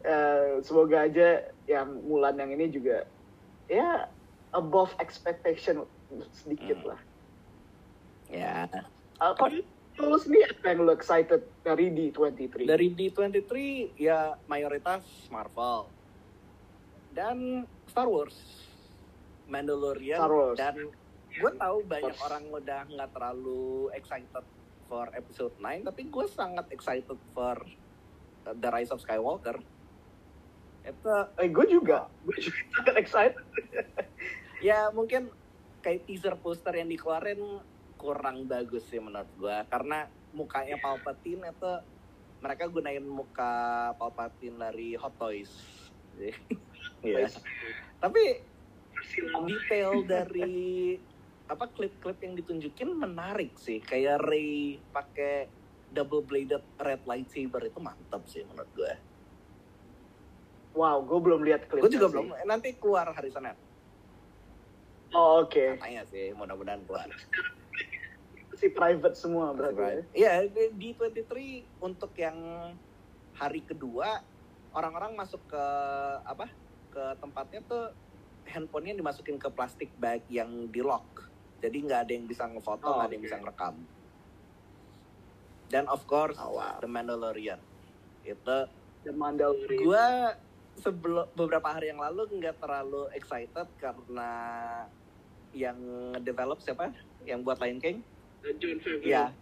Speaker 2: eh, semoga aja yang Mulan yang ini juga ya above expectation sedikit
Speaker 1: Hmm.
Speaker 2: lah.
Speaker 1: Ya,
Speaker 2: Uh, kalau lu sendiri apa yang lu excited dari D23?
Speaker 1: dari D23 ya mayoritas Marvel dan Star Wars, Mandalorian
Speaker 2: Star Wars.
Speaker 1: dan gue tahu banyak
Speaker 2: Wars.
Speaker 1: orang udah nggak terlalu excited for episode 9 tapi gue sangat excited for uh, The Rise of Skywalker. Itu
Speaker 2: Eh, gue juga, gue juga sangat excited.
Speaker 1: ya mungkin kayak teaser poster yang dikeluarin kurang bagus sih menurut gue karena mukanya Palpatine itu mereka gunain muka Palpatine dari Hot Toys. Iya. tapi detail dari apa klip-klip yang ditunjukin menarik sih kayak Ray pakai double bladed red lightsaber itu mantap sih menurut gue
Speaker 2: Wow, gue belum lihat klipnya
Speaker 1: gue juga
Speaker 2: sih.
Speaker 1: belum nanti keluar hari Senin
Speaker 2: Oh, oke.
Speaker 1: katanya sih mudah-mudahan keluar
Speaker 2: Si private semua berarti. ya.
Speaker 1: Right. Iya, di di 23 untuk yang hari kedua orang-orang masuk ke apa ke tempatnya tuh handphonenya dimasukin ke plastik bag yang di lock jadi nggak ada yang bisa ngefoto
Speaker 2: Oh,
Speaker 1: nggak ada yang bisa ngerekam. Dan of course
Speaker 2: Oh, wow.
Speaker 1: The Mandalorian. Itu
Speaker 2: The Mandalorian.
Speaker 1: gue sebelum beberapa hari yang lalu nggak terlalu excited karena yang develop siapa? Yang buat Lion King?
Speaker 2: John Favreau.
Speaker 1: ya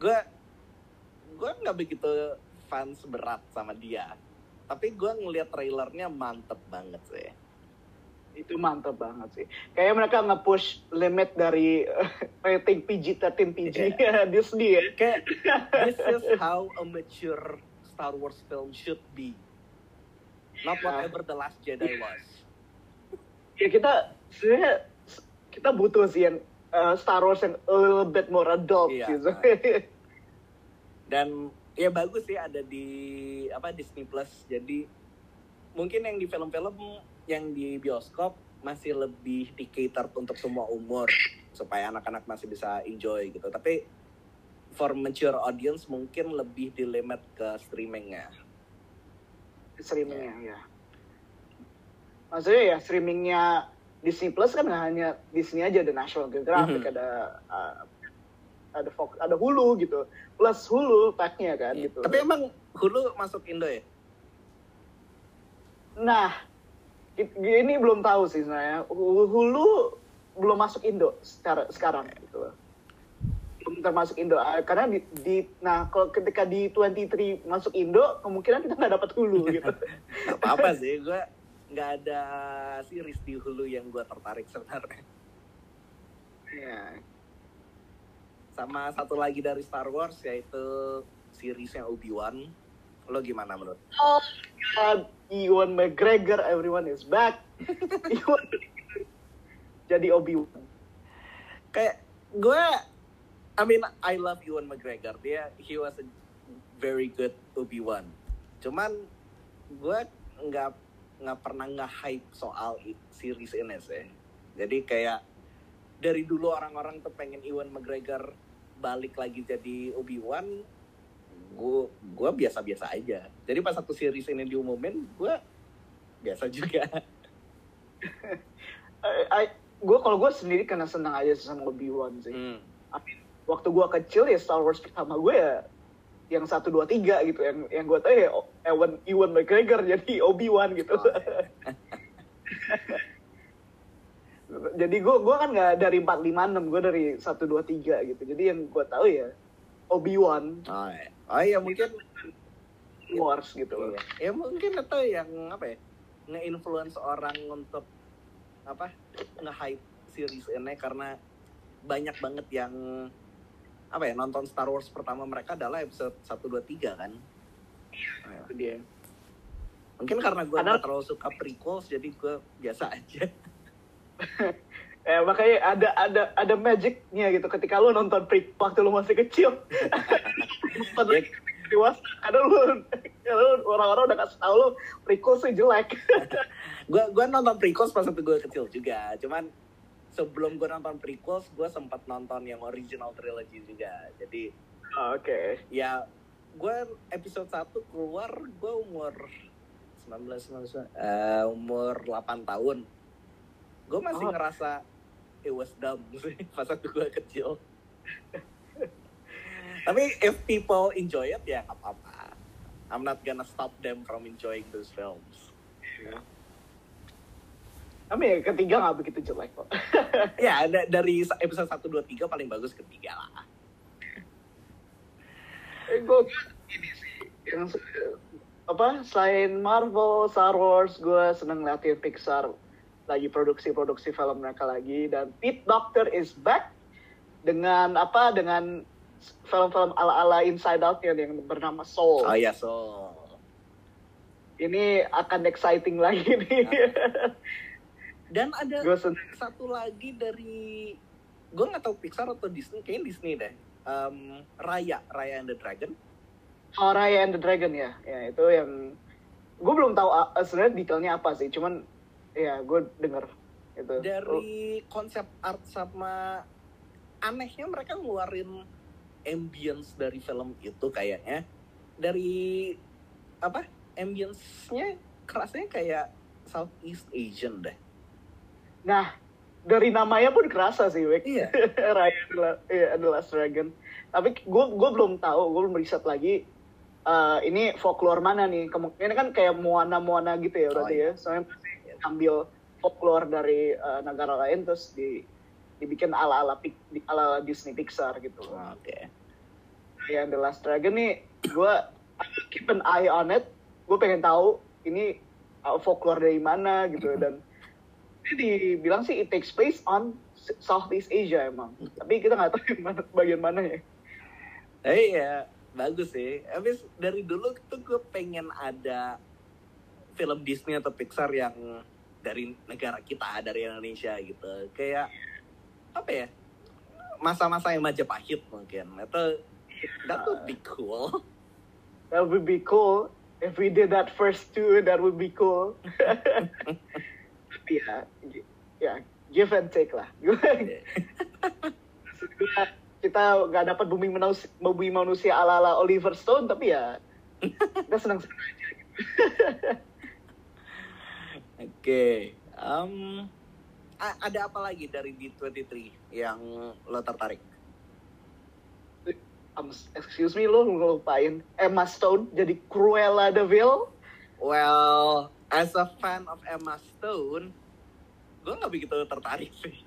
Speaker 1: gue gue nggak begitu fans berat sama dia. Tapi gue ngeliat trailernya mantep banget sih
Speaker 2: itu mantap banget sih. Kayaknya mereka nge-push limit dari eh, rating PG-13 PG Disney ya.
Speaker 1: kayak this is how a mature Star Wars film should be not
Speaker 2: Ya.
Speaker 1: whatever the Last Jedi was
Speaker 2: Ya kita sebenarnya kita butuh sih yang eh, Star Wars yang a little bit more adult
Speaker 1: Iya.
Speaker 2: gitu.
Speaker 1: dan ya bagus sih ada di apa Disney Plus jadi mungkin yang di film-film yang di bioskop masih lebih di cater untuk semua umur supaya anak-anak masih bisa enjoy gitu tapi for mature audience mungkin lebih di limit ke streamingnya
Speaker 2: streamingnya ya. Maksudnya ya streamingnya Disney Plus kan nggak hanya Disney aja ada National Geographic
Speaker 1: Mhm.
Speaker 2: ada uh, ada Fox ada Hulu gitu plus Hulu packnya kan
Speaker 1: Iya.
Speaker 2: gitu.
Speaker 1: tapi emang Hulu masuk Indo ya
Speaker 2: Nah, ini belum tahu sih sebenarnya. Hulu, belum masuk Indo secara, sekarang gitu loh. Belum termasuk Indo. Ah, Karena di, di- nah kalau ketika di 23 masuk Indo, kemungkinan kita nggak dapat Hulu gitu.
Speaker 1: Gak apa-apa sih gue nggak ada series di Hulu yang gue tertarik sebenarnya
Speaker 2: ya.
Speaker 1: sama satu lagi dari Star Wars yaitu seriesnya Obi-Wan lo gimana menurut
Speaker 2: Oh God, Ewan McGregor, everyone is back. Ewan jadi Obi-Wan.
Speaker 1: kayak gue I mean I love Ewan McGregor dia he was a very good Obi-Wan cuman gue nggak nggak pernah nggak hype soal series ini sih jadi kayak dari dulu orang-orang tuh pengen Ewan McGregor balik lagi jadi Obi-Wan gue gue biasa-biasa aja jadi pas satu series ini diumumin gue biasa juga
Speaker 2: gue kalau gue sendiri karena senang aja sama Obi-Wan sih.
Speaker 1: Hmm.
Speaker 2: waktu gua kecil ya Star Wars pertama gue ya yang satu dua tiga gitu yang yang gue tahu ya Ewan Ewan McGregor jadi Obi Wan gitu
Speaker 1: Oh, iya.
Speaker 2: jadi gue gua kan nggak dari empat lima enam gue dari satu dua tiga gitu jadi yang gue tahu ya Obi Wan
Speaker 1: oh, iya. Oh iya mungkin
Speaker 2: Wars gitu loh.
Speaker 1: Iya. Ya mungkin itu yang apa ya nge-influence orang untuk apa nge-hype series ini karena banyak banget yang apa ya nonton Star Wars pertama mereka adalah episode 1 2 3 kan.
Speaker 2: Itu dia.
Speaker 1: Mungkin karena gue
Speaker 2: Padahal-
Speaker 1: gak terlalu suka prequels jadi gue biasa aja.
Speaker 2: Eh, makanya ada ada ada magicnya gitu ketika lu nonton pre waktu lu masih kecil. Nonton
Speaker 1: Ya,
Speaker 2: dewasa, kadang lu, lu orang-orang udah kasih tau lu prequel sih jelek.
Speaker 1: gue gue nonton prequels pas waktu gue kecil juga. Cuman sebelum gue nonton prequels gue sempat nonton yang original trilogy juga. Jadi
Speaker 2: Oke.
Speaker 1: ya gue episode 1 keluar gue umur 19 19 eh, umur 8 tahun gue masih
Speaker 2: Oh.
Speaker 1: ngerasa it was dumb pas waktu gue kecil. Tapi if people enjoy it ya apa-apa. I'm not gonna stop them from enjoying those films.
Speaker 2: Tapi ya ketiga nggak begitu jelek kok.
Speaker 1: ya da- dari episode 1, 2, 3 paling bagus ketiga lah.
Speaker 2: Eh, gue ini sih. Yang apa selain Marvel, Star Wars, gue seneng ngeliatin Pixar lagi produksi-produksi film mereka lagi dan Pete Doctor is back dengan apa dengan film-film ala-ala Inside Out yang, yang bernama Soul.
Speaker 1: oh iya so
Speaker 2: Ini akan exciting lagi nih.
Speaker 1: dan ada
Speaker 2: seneng.
Speaker 1: satu lagi dari gue nggak tahu Pixar atau Disney kayaknya Disney deh Em, Raya Raya and the Dragon
Speaker 2: Oh, Raya and the Dragon ya, ya itu yang gue belum tahu uh, sebenarnya detailnya apa sih, cuman ya gue denger itu.
Speaker 1: dari konsep art sama anehnya mereka ngeluarin ambience dari film itu kayaknya dari apa ambience-nya kerasnya kayak Southeast Asian deh.
Speaker 2: Nah, dari namanya pun kerasa sih, Wek.
Speaker 1: Iya.
Speaker 2: Raya adalah, iya, adalah Dragon. Tapi gue gue belum tahu, gue belum riset lagi. eh, ini folklore mana nih? Kemu- Ini kan kayak Moana Moana gitu ya berarti
Speaker 1: Oh, iya.
Speaker 2: ya. Soalnya ambil folklore dari eh, negara lain terus di dibikin ala ala ala Disney Pixar gitu.
Speaker 1: Oke.
Speaker 2: Yang The Last Dragon nih, gue keep an eye on it. Gue pengen tahu ini uh, folklore dari mana gitu dan ini dibilang sih it takes place on Southeast Asia emang. Tapi kita nggak tahu mana, bagian mana ya.
Speaker 1: Eh iya, bagus sih. Habis dari dulu tuh gue pengen ada film Disney atau Pixar yang dari negara kita, dari Indonesia gitu. Kayak apa ya? Masa-masa yang Majapahit mungkin. Atau that would be cool.
Speaker 2: That would be cool. If we did that first too, that would be cool. Tapi ya, ya give and take lah. Kita nggak dapat bumi manusia, bumi manusia ala ala Oliver Stone, tapi ya kita senang senang aja.
Speaker 1: Oke. Em, a- ada apa lagi dari D23 yang lo tertarik?
Speaker 2: Um, excuse me, lo ngelupain Emma Stone jadi Cruella de Vil.
Speaker 1: Well, as a fan of Emma Stone, gue nggak begitu tertarik sih.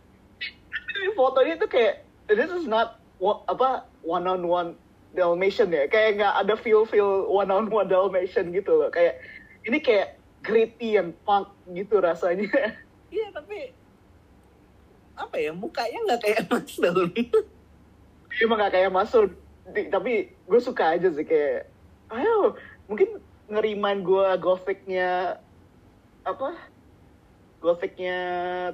Speaker 2: Fotonya tuh kayak this is not apa one on one Dalmatian ya, kayak nggak ada feel feel one on one Dalmatian gitu loh. Kayak ini kayak gritty and punk gitu rasanya.
Speaker 1: Iya, tapi apa ya mukanya nggak kayak Emma Stone.
Speaker 2: Emang gak kayak masuk, tapi gue suka aja sih kayak, ayo mungkin ngerimain gue gothicnya apa? Gothicnya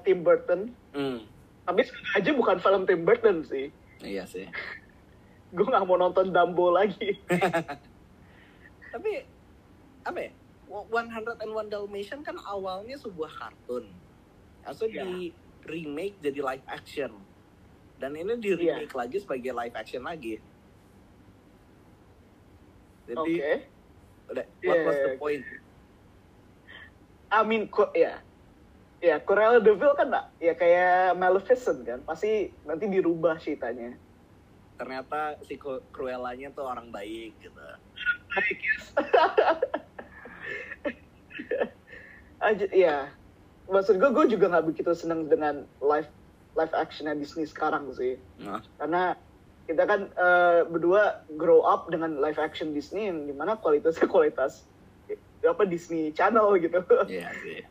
Speaker 2: Tim Burton.
Speaker 1: hmm,
Speaker 2: Tapi aja bukan film Tim Burton sih.
Speaker 1: iya sih.
Speaker 2: Gue nggak mau nonton Dumbo lagi.
Speaker 1: Tapi apa ya? 101 Dalmatian kan awalnya sebuah kartun. Langsung
Speaker 2: Iya.
Speaker 1: di remake jadi live action. Dan ini di
Speaker 2: Iya.
Speaker 1: remake lagi sebagai live action lagi.
Speaker 2: Oke.
Speaker 1: Jadi udah what
Speaker 2: Iya,
Speaker 1: was
Speaker 2: iya,
Speaker 1: the
Speaker 2: iya.
Speaker 1: point?
Speaker 2: I mean, ko- ya. Ya, Cruella de Vil kan ya kayak Maleficent kan. Pasti nanti dirubah ceritanya.
Speaker 1: Ternyata si Cru- Cruella-nya tuh orang baik gitu.
Speaker 2: Guess. Aja, ya. Maksud gue, gue juga nggak begitu seneng dengan live live actionnya Disney sekarang sih.
Speaker 1: Nah,
Speaker 2: Karena kita kan eh, berdua grow up dengan live action Disney yang di mana kualitasnya kualitas apa Disney Channel gitu.
Speaker 1: iya sih.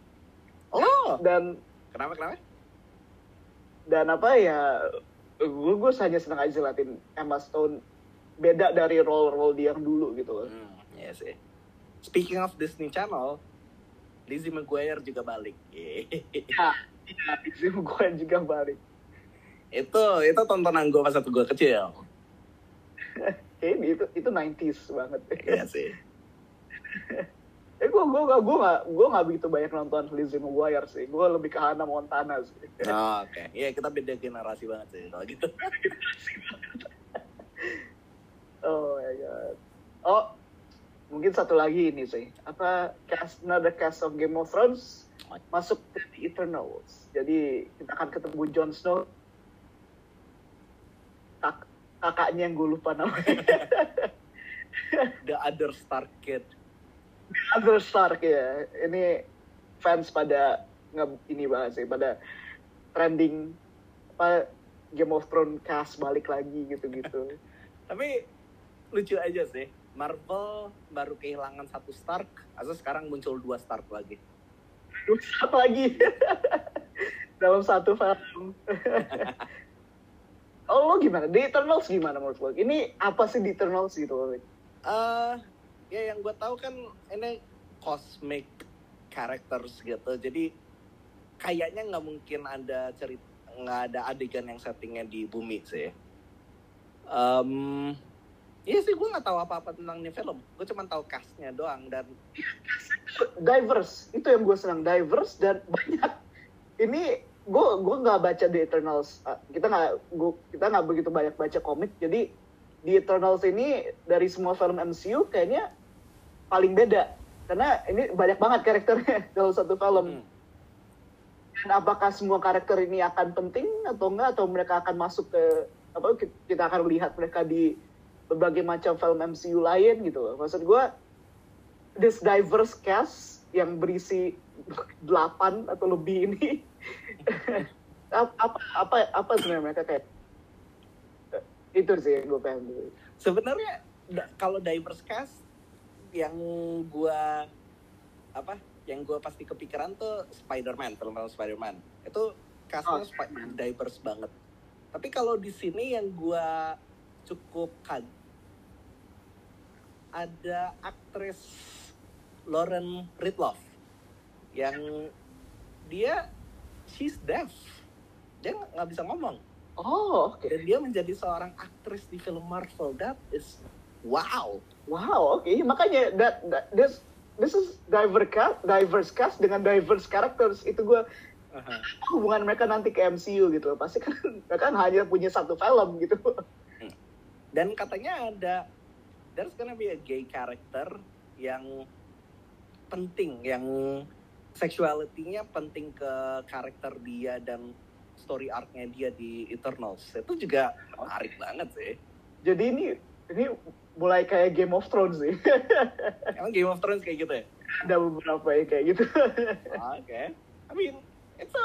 Speaker 1: Oh,
Speaker 2: Dan
Speaker 1: kenapa kenapa?
Speaker 2: dan apa ya gue gue hanya senang aja latin Emma Stone beda dari role-role dia yang dulu gitu loh.
Speaker 1: Hmm, iya sih. Speaking of Disney Channel, Lizzie McGuire juga balik. Yeay.
Speaker 2: Ya, ya, Dixie gue juga balik.
Speaker 1: itu itu tontonan gue pas waktu gue kecil.
Speaker 2: Kayaknya itu itu 90s banget.
Speaker 1: Iya sih.
Speaker 2: eh gue gue gue gue gak gue gak begitu banyak nonton Lizzie McGuire sih. Gue lebih ke Hannah Montana sih.
Speaker 1: Oh, Oke, iya kita beda generasi banget sih kalau gitu.
Speaker 2: Oh my god. Oh, mungkin satu lagi ini sih. Apa cast another cast of Game of Thrones masuk ke The Eternals. Jadi kita akan ketemu Jon Snow. Kak, kakaknya yang gue lupa namanya.
Speaker 1: The Other Star Kid.
Speaker 2: Other Stark ya. Ini fans pada nge ini banget sih, pada trending apa Game of Thrones cast balik lagi gitu-gitu.
Speaker 1: Tapi lucu aja sih. Marvel baru kehilangan satu Stark, asal sekarang muncul dua Stark lagi.
Speaker 2: Satu lagi dalam satu film. oh lo gimana? The Eternals gimana menurut lo? Ini apa sih The Eternals gitu?
Speaker 1: eh ya yang gue tahu kan ini cosmic characters gitu. Jadi kayaknya nggak mungkin ada cerita nggak ada adegan yang settingnya di bumi sih. Em Iya sih, gue nggak tahu apa-apa tentang ini film. Gue cuma tahu castnya doang dan
Speaker 2: Diverse, itu yang gue senang diverse dan banyak. Ini gue gue nggak baca The Eternals. Ah, Kita nggak gua- kita nggak begitu banyak baca komik. Jadi The Eternals ini dari semua film MCU kayaknya paling beda karena ini banyak banget karakternya dalam satu film.
Speaker 1: Hmm.
Speaker 2: Dan apakah semua karakter ini akan penting atau enggak atau mereka akan masuk ke apa kita akan lihat mereka di berbagai macam film MCU lain gitu loh. Maksud gue this diverse cast yang berisi delapan atau lebih ini apa apa apa sebenarnya mereka kayak itu sih gue pengen
Speaker 1: sebenarnya da- kalau diverse cast yang gua apa yang gua pasti kepikiran tuh Spider-Man film-film Spider-Man. Itu castnya
Speaker 2: Oh,
Speaker 1: diverse banget. Tapi kalau di sini yang gua cukup ada aktris Lauren Ridloff yang dia she's deaf. Dia nggak bisa ngomong.
Speaker 2: Oh oke.
Speaker 1: Dan dia menjadi seorang aktris di film Marvel. That is wow.
Speaker 2: Wow oke. Makanya that, that this this is diverse cast diverse cast dengan diverse characters. Itu gue hubungan mereka nanti ke MCU gitu. Pasti kan mereka kan hanya punya satu film gitu.
Speaker 1: Dan katanya ada there's gonna be a gay character yang penting yang sexuality-nya penting ke karakter dia dan story arc-nya dia di Eternals. Itu juga menarik banget sih.
Speaker 2: Jadi ini ini mulai kayak Game of Thrones sih.
Speaker 1: Emang Game of Thrones kayak gitu ya?
Speaker 2: Ada beberapa yang kayak gitu.
Speaker 1: Oke. I mean it's a,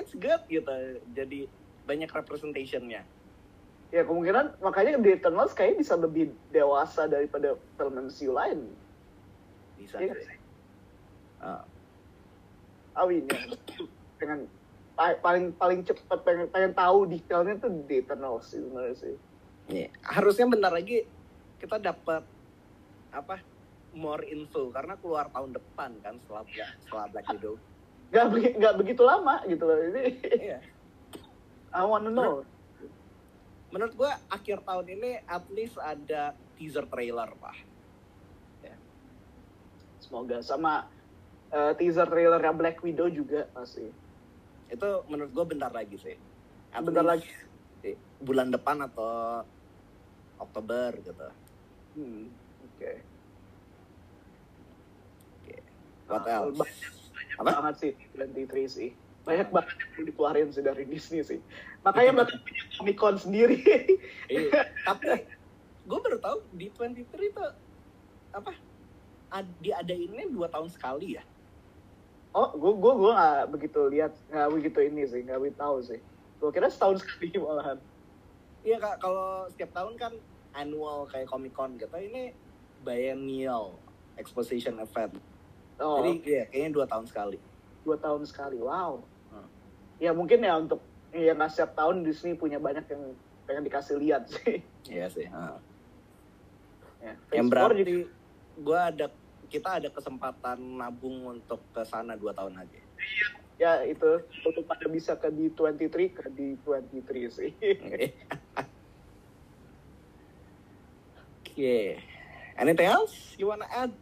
Speaker 1: it's good gitu. Jadi banyak representation-nya
Speaker 2: ya kemungkinan makanya di Eternals kayaknya bisa lebih dewasa daripada film MCU lain
Speaker 1: bisa
Speaker 2: Iya
Speaker 1: sih. Ah.
Speaker 2: Awin ya dengan pa- paling paling cepat pengen, pengen tahu detailnya tuh di Eternals sebenarnya sih
Speaker 1: Iya, harusnya bentar lagi kita dapat apa more info karena keluar tahun depan kan setelah setelah Black Widow.
Speaker 2: nggak nggak begitu lama gitu loh ini
Speaker 1: Iya.
Speaker 2: I wanna know
Speaker 1: Menurut gua akhir tahun ini at least ada teaser trailer lah.
Speaker 2: semoga sama eh, teaser trailernya Black Widow juga pasti
Speaker 1: Itu menurut gua bentar lagi sih. At
Speaker 2: Bentar
Speaker 1: least, eh, Bulan depan atau Oktober gitu.
Speaker 2: hmm, oke
Speaker 1: What
Speaker 2: Ah,
Speaker 1: else?
Speaker 2: banyak, banyak
Speaker 1: Apa?
Speaker 2: banget sih 23 sih banyak banget yang perlu dikeluarin sih dari Disney sih. Makanya mereka punya Comic Con sendiri.
Speaker 1: Iya, tapi gue baru tahu di 23 itu apa ad- diadainnya dua tahun sekali ya?
Speaker 2: Oh gue gue gue nggak begitu lihat nggak begitu ini sih nggak begitu tahu sih. Gue kira setahun sekali malahan.
Speaker 1: Iya kak, kalau setiap tahun kan annual kayak Comic Con gitu, ini biennial exposition event.
Speaker 2: oh.
Speaker 1: Jadi iya, kayaknya dua tahun sekali.
Speaker 2: dua tahun sekali wow. Ya mungkin ya untuk ya nggak setiap tahun Disney punya banyak yang pengen dikasih lihat sih
Speaker 1: Iya sih. ah.
Speaker 2: ya,
Speaker 1: Yang berarti
Speaker 2: juga-
Speaker 1: gue ada kita ada kesempatan nabung untuk ke sana dua tahun lagi.
Speaker 2: ya itu untuk pada bisa ke di 23 ke di 23 sih
Speaker 1: Oke. Anything else you wanna add?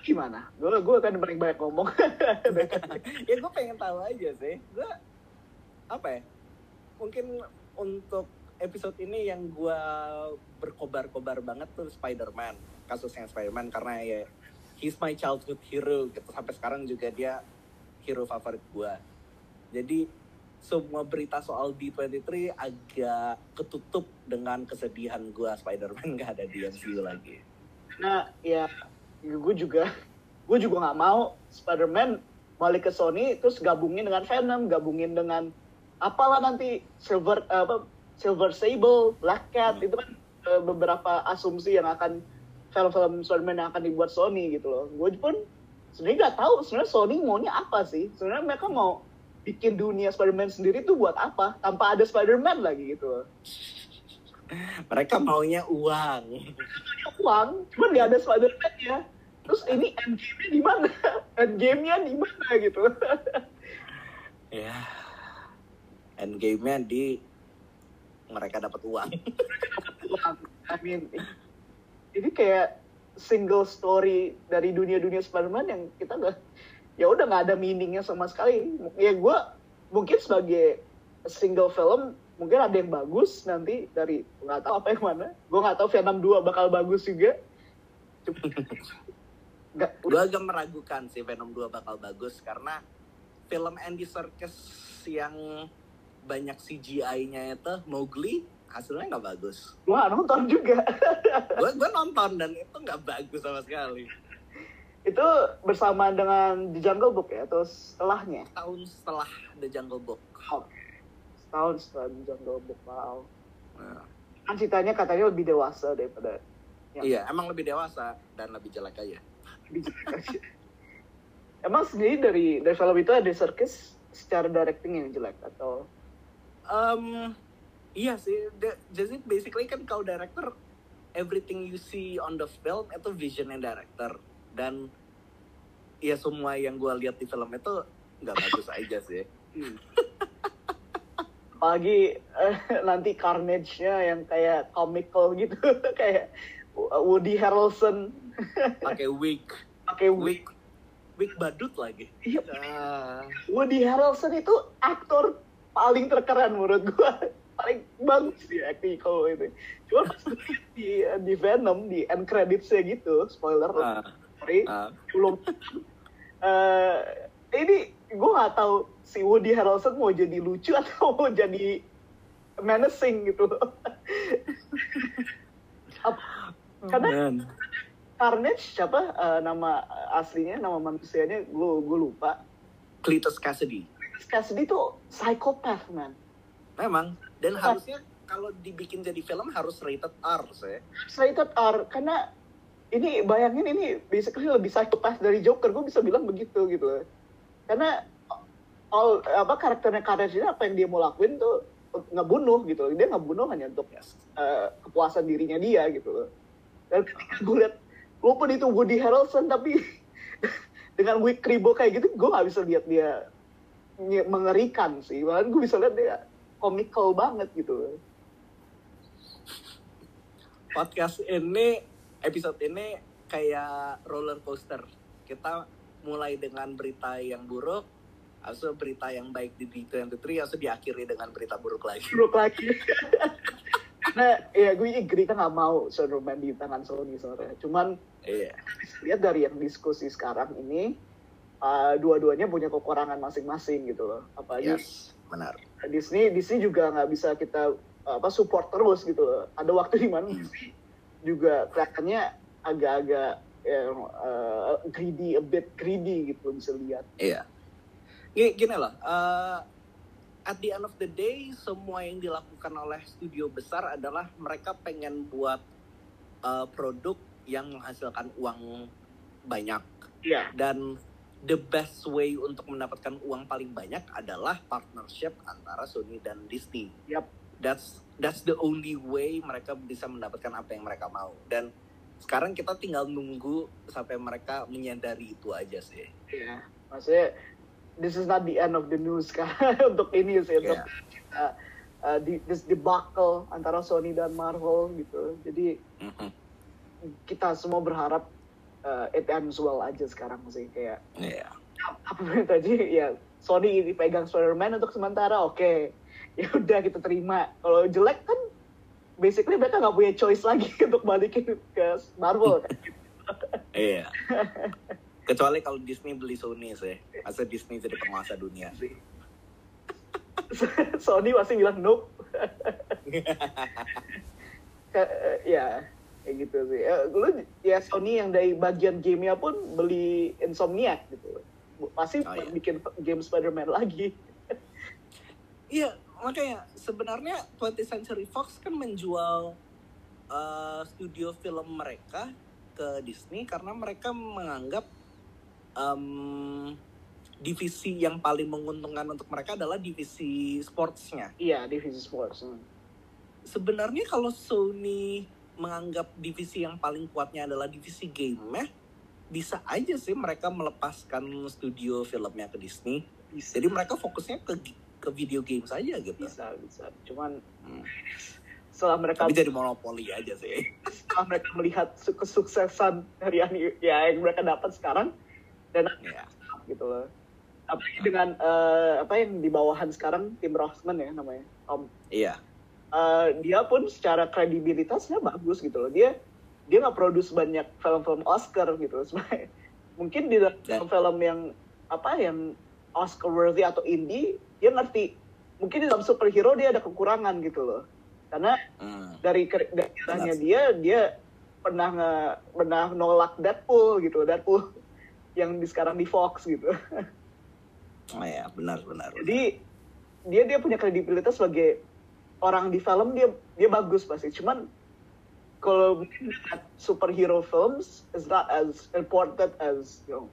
Speaker 2: gimana gue gue kan paling banyak ngomong
Speaker 1: ya gue pengen tahu aja sih. Gue apa ya? Mungkin untuk episode ini yang gue berkobar-kobar banget tuh Spider-Man. Kasusnya Spider-Man karena ya he's my childhood hero gitu. Sampai sekarang juga dia hero favorit gue. Jadi semua berita soal D23 agak ketutup dengan kesedihan gue Spider-Man gak ada di MCU lagi.
Speaker 2: nah ya gue juga gue juga nggak mau Spider-Man balik ke Sony terus gabungin dengan Venom gabungin dengan apalah nanti Silver apa Silver Sable Black Cat
Speaker 1: Hmm.
Speaker 2: itu kan eh, beberapa asumsi yang akan film-film Spider-Man yang akan dibuat Sony gitu loh gue pun sebenarnya nggak tahu sebenarnya Sony maunya apa sih sebenarnya mereka mau bikin dunia Spider-Man sendiri tuh buat apa tanpa ada Spider-Man lagi gitu loh
Speaker 1: Mereka maunya uang.
Speaker 2: uang, cuman nggak ada Spider-Man ya. Terus ini endgame-nya di mana? Endgame-nya di mana gitu?
Speaker 1: Ya. Endgame-nya di mereka dapat uang.
Speaker 2: I mean, ini kayak single story dari dunia-dunia Spider-Man yang kita nggak, ya udah nggak ada meaningnya sama sekali. Ya gue mungkin sebagai single film mungkin ada yang bagus nanti dari nggak tahu apa yang mana. Gue nggak tahu Venom 2 bakal bagus juga.
Speaker 1: Gue agak meragukan sih Venom 2 bakal bagus karena film Andy Serkis yang banyak CGI-nya itu Mowgli hasilnya nggak bagus.
Speaker 2: nggak nonton juga
Speaker 1: Gue gue nonton dan itu nggak bagus sama sekali.
Speaker 2: itu bersamaan dengan The Jungle Book ya atau setelahnya
Speaker 1: Tahun setelah The Jungle Book.
Speaker 2: setahun setelah The Jungle Book wow
Speaker 1: Nah,
Speaker 2: kan ceritanya katanya lebih dewasa daripada Ya.
Speaker 1: Iya, emang lebih dewasa dan lebih jelek aja.
Speaker 2: lebih jelek. emang sendiri dari dari film itu ada Serkis secara directing yang jelek atau
Speaker 1: Um, iya sih, the- jadi basically kan kalau director everything you see on the film itu visionnya director. Dan ya semua yang gue lihat di film itu nggak bagus aja sih.
Speaker 2: apalagi eh, nanti Carnage-nya yang kayak comical gitu. Kayak Woody Harrelson.
Speaker 1: Pakai wig,
Speaker 2: pakai wig.
Speaker 1: Wig, badut lagi.
Speaker 2: Iya,
Speaker 1: Ah,
Speaker 2: Woody Harrelson itu aktor paling terkeren menurut gua. Paling bagus sih acting kalau itu. Cuma pas di di Venom di end credits-nya gitu spoiler.
Speaker 1: Ah,
Speaker 2: sorry.
Speaker 1: Ah.
Speaker 2: belum. Eh ini gue nggak tahu si Woody Harrelson mau jadi lucu atau mau jadi menacing gitu. Karena
Speaker 1: Man.
Speaker 2: Carnage siapa eh, nama aslinya nama manusianya gue gue lupa.
Speaker 1: Cletus Cassidy.
Speaker 2: Cassidy tuh psychopath man.
Speaker 1: Memang. Dan harusnya kalau dibikin jadi film harus rated R sih.
Speaker 2: rated R karena ini bayangin ini basically lebih psychopath dari Joker. Gue bisa bilang begitu gitu. Karena all apa karakternya ini apa yang dia mau lakuin tuh ngebunuh gitu. Dia ngebunuh hanya untuk
Speaker 1: Yes.
Speaker 2: eh, kepuasan dirinya dia gitu. Loh dan ketika gue liat walaupun itu Woody Harrelson tapi dengan wig kribo kayak gitu gue nggak bisa lihat dia mengerikan sih malah gue bisa lihat dia komikal banget gitu
Speaker 1: podcast ini episode ini kayak roller coaster. Kita mulai dengan berita yang buruk, itu berita yang baik di D23, habis itu diakhiri dengan berita buruk lagi.
Speaker 2: buruk lagi karena ya gue agree kan nggak mau Spider-Man di tangan Sony soalnya cuman
Speaker 1: Iya.
Speaker 2: lihat dari yang diskusi sekarang ini uh, dua-duanya punya kekurangan masing-masing gitu loh apalagi
Speaker 1: Yes, benar.
Speaker 2: Disney Disney juga nggak bisa kita uh, apa support terus gitu loh ada waktu di mana
Speaker 1: Hmm.
Speaker 2: Disney juga kelihatannya agak-agak ya, uh, greedy a bit greedy gitu bisa lihat
Speaker 1: Iya. Gini, gini loh, eh, at the end of the day, semua yang dilakukan oleh studio besar adalah mereka pengen buat eh, produk yang menghasilkan uang banyak.
Speaker 2: Iya.
Speaker 1: Dan the best way untuk mendapatkan uang paling banyak adalah partnership antara Sony dan Disney.
Speaker 2: Yap.
Speaker 1: That's that's the only way mereka bisa mendapatkan apa yang mereka mau. Dan sekarang kita tinggal nunggu sampai mereka menyadari itu aja sih.
Speaker 2: Iya, maksudnya this is not the end of the news kan untuk ini sih untuk
Speaker 1: Iya.
Speaker 2: uh, uh, di, this debacle antara Sony dan Marvel gitu. Jadi
Speaker 1: Mhm.
Speaker 2: kita semua berharap uh, it ends well aja sekarang sih kayak
Speaker 1: Iya.
Speaker 2: apa yang tadi ya Sony dipegang Spider-Man untuk sementara oke ya udah kita terima kalau jelek kan basically mereka nggak punya choice lagi untuk balikin ke Marvel kan
Speaker 1: Iya. Kecuali kalau Disney beli Sony sih. Masa Disney jadi penguasa dunia.
Speaker 2: sih Sony masih bilang nope eh, ya kayak gitu sih Eh, lu ya Sony yang dari bagian gamenya pun beli Insomniac gitu pasti
Speaker 1: Oh, iya.
Speaker 2: bikin game Spider-Man lagi
Speaker 1: Iya, makanya sebenarnya 20th Century Fox kan menjual uh, studio film mereka ke Disney karena mereka menganggap um, divisi yang paling menguntungkan untuk mereka adalah divisi sportsnya.
Speaker 2: iya divisi sports hmm.
Speaker 1: Sebenarnya kalau Sony menganggap divisi yang paling kuatnya adalah divisi game bisa aja sih mereka melepaskan studio filmnya ke Disney.
Speaker 2: bisa
Speaker 1: Jadi mereka fokusnya ke ke video game saja gitu.
Speaker 2: bisa bisa cuman
Speaker 1: Hmm.
Speaker 2: setelah mereka
Speaker 1: Tapi jadi monopoli aja sih.
Speaker 2: setelah mereka melihat su- kesuksesan dari yang ya yang mereka dapat sekarang dan
Speaker 1: Ya.
Speaker 2: gitu loh apalagi dengan eh, apa yang di bawahan sekarang tim Rossman ya namanya Tom
Speaker 1: Iya.
Speaker 2: Eh, dia pun secara kredibilitasnya bagus gitu loh dia dia nggak produce banyak film-film Oscar gitu loh sebenarnya mungkin di dalam film yang apa yang Oscar worthy atau indie dia ngerti mungkin di dalam superhero dia ada kekurangan gitu loh karena
Speaker 1: Hmm.
Speaker 2: dari ker- dari
Speaker 1: Benar
Speaker 2: caranya
Speaker 1: sih.
Speaker 2: dia dia pernah nge, pernah nolak Deadpool gitu Deadpool yang di sekarang di Fox gitu
Speaker 1: Oh ya, benar benar. benar.
Speaker 2: jadi dia dia punya kredibilitas sebagai orang di film dia dia bagus pasti cuman kalau superhero films is not as important as you know,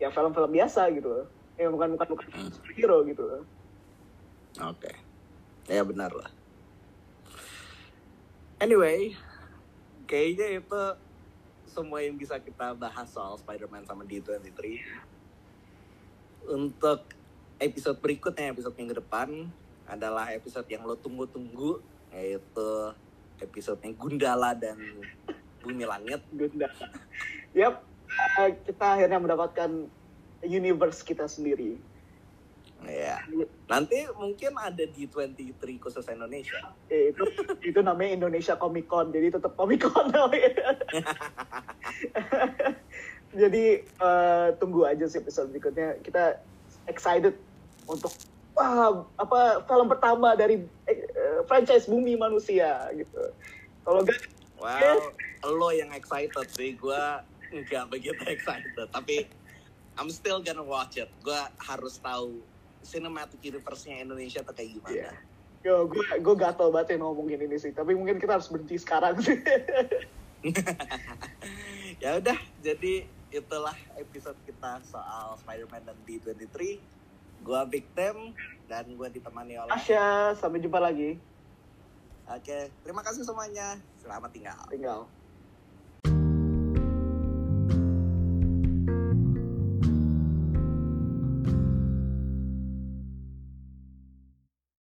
Speaker 2: ya film-film biasa gitu ya bukan bukan bukan
Speaker 1: Hmm.
Speaker 2: superhero gitu.
Speaker 1: Oke. Ya benar lah. Anyway, kayaknya itu semua yang bisa kita bahas soal Spider-Man sama D23. Untuk episode berikutnya, episode minggu depan adalah episode yang lo tunggu-tunggu, yaitu episodenya Gundala dan Bumi Langit.
Speaker 2: Gunda. Yap, eh, kita akhirnya mendapatkan universe kita sendiri.
Speaker 1: Ya. Nanti mungkin ada D23 khusus Indonesia.
Speaker 2: Ya, itu itu namanya Indonesia Comic Con, jadi tetap Comic Con namanya. jadi eh, tunggu aja sih episode berikutnya. Kita excited untuk wah apa film pertama dari eh, franchise Bumi Manusia gitu. Kalau enggak
Speaker 1: Well, lo yang excited sih, gue nggak begitu excited. Tapi I'm still gonna watch it. Gue harus tahu cinematic universe-nya Indonesia tuh kayak gimana.
Speaker 2: Iya. Yo, gue gue gatel banget ya ngomongin ini sih. Tapi mungkin kita harus berhenti sekarang sih.
Speaker 1: ya udah, jadi itulah episode kita soal Spider-Man dan D23. Gue Victim dan gue ditemani oleh.
Speaker 2: Asya, sampai jumpa lagi.
Speaker 1: Oke, terima kasih semuanya. Selamat tinggal.
Speaker 2: Tinggal.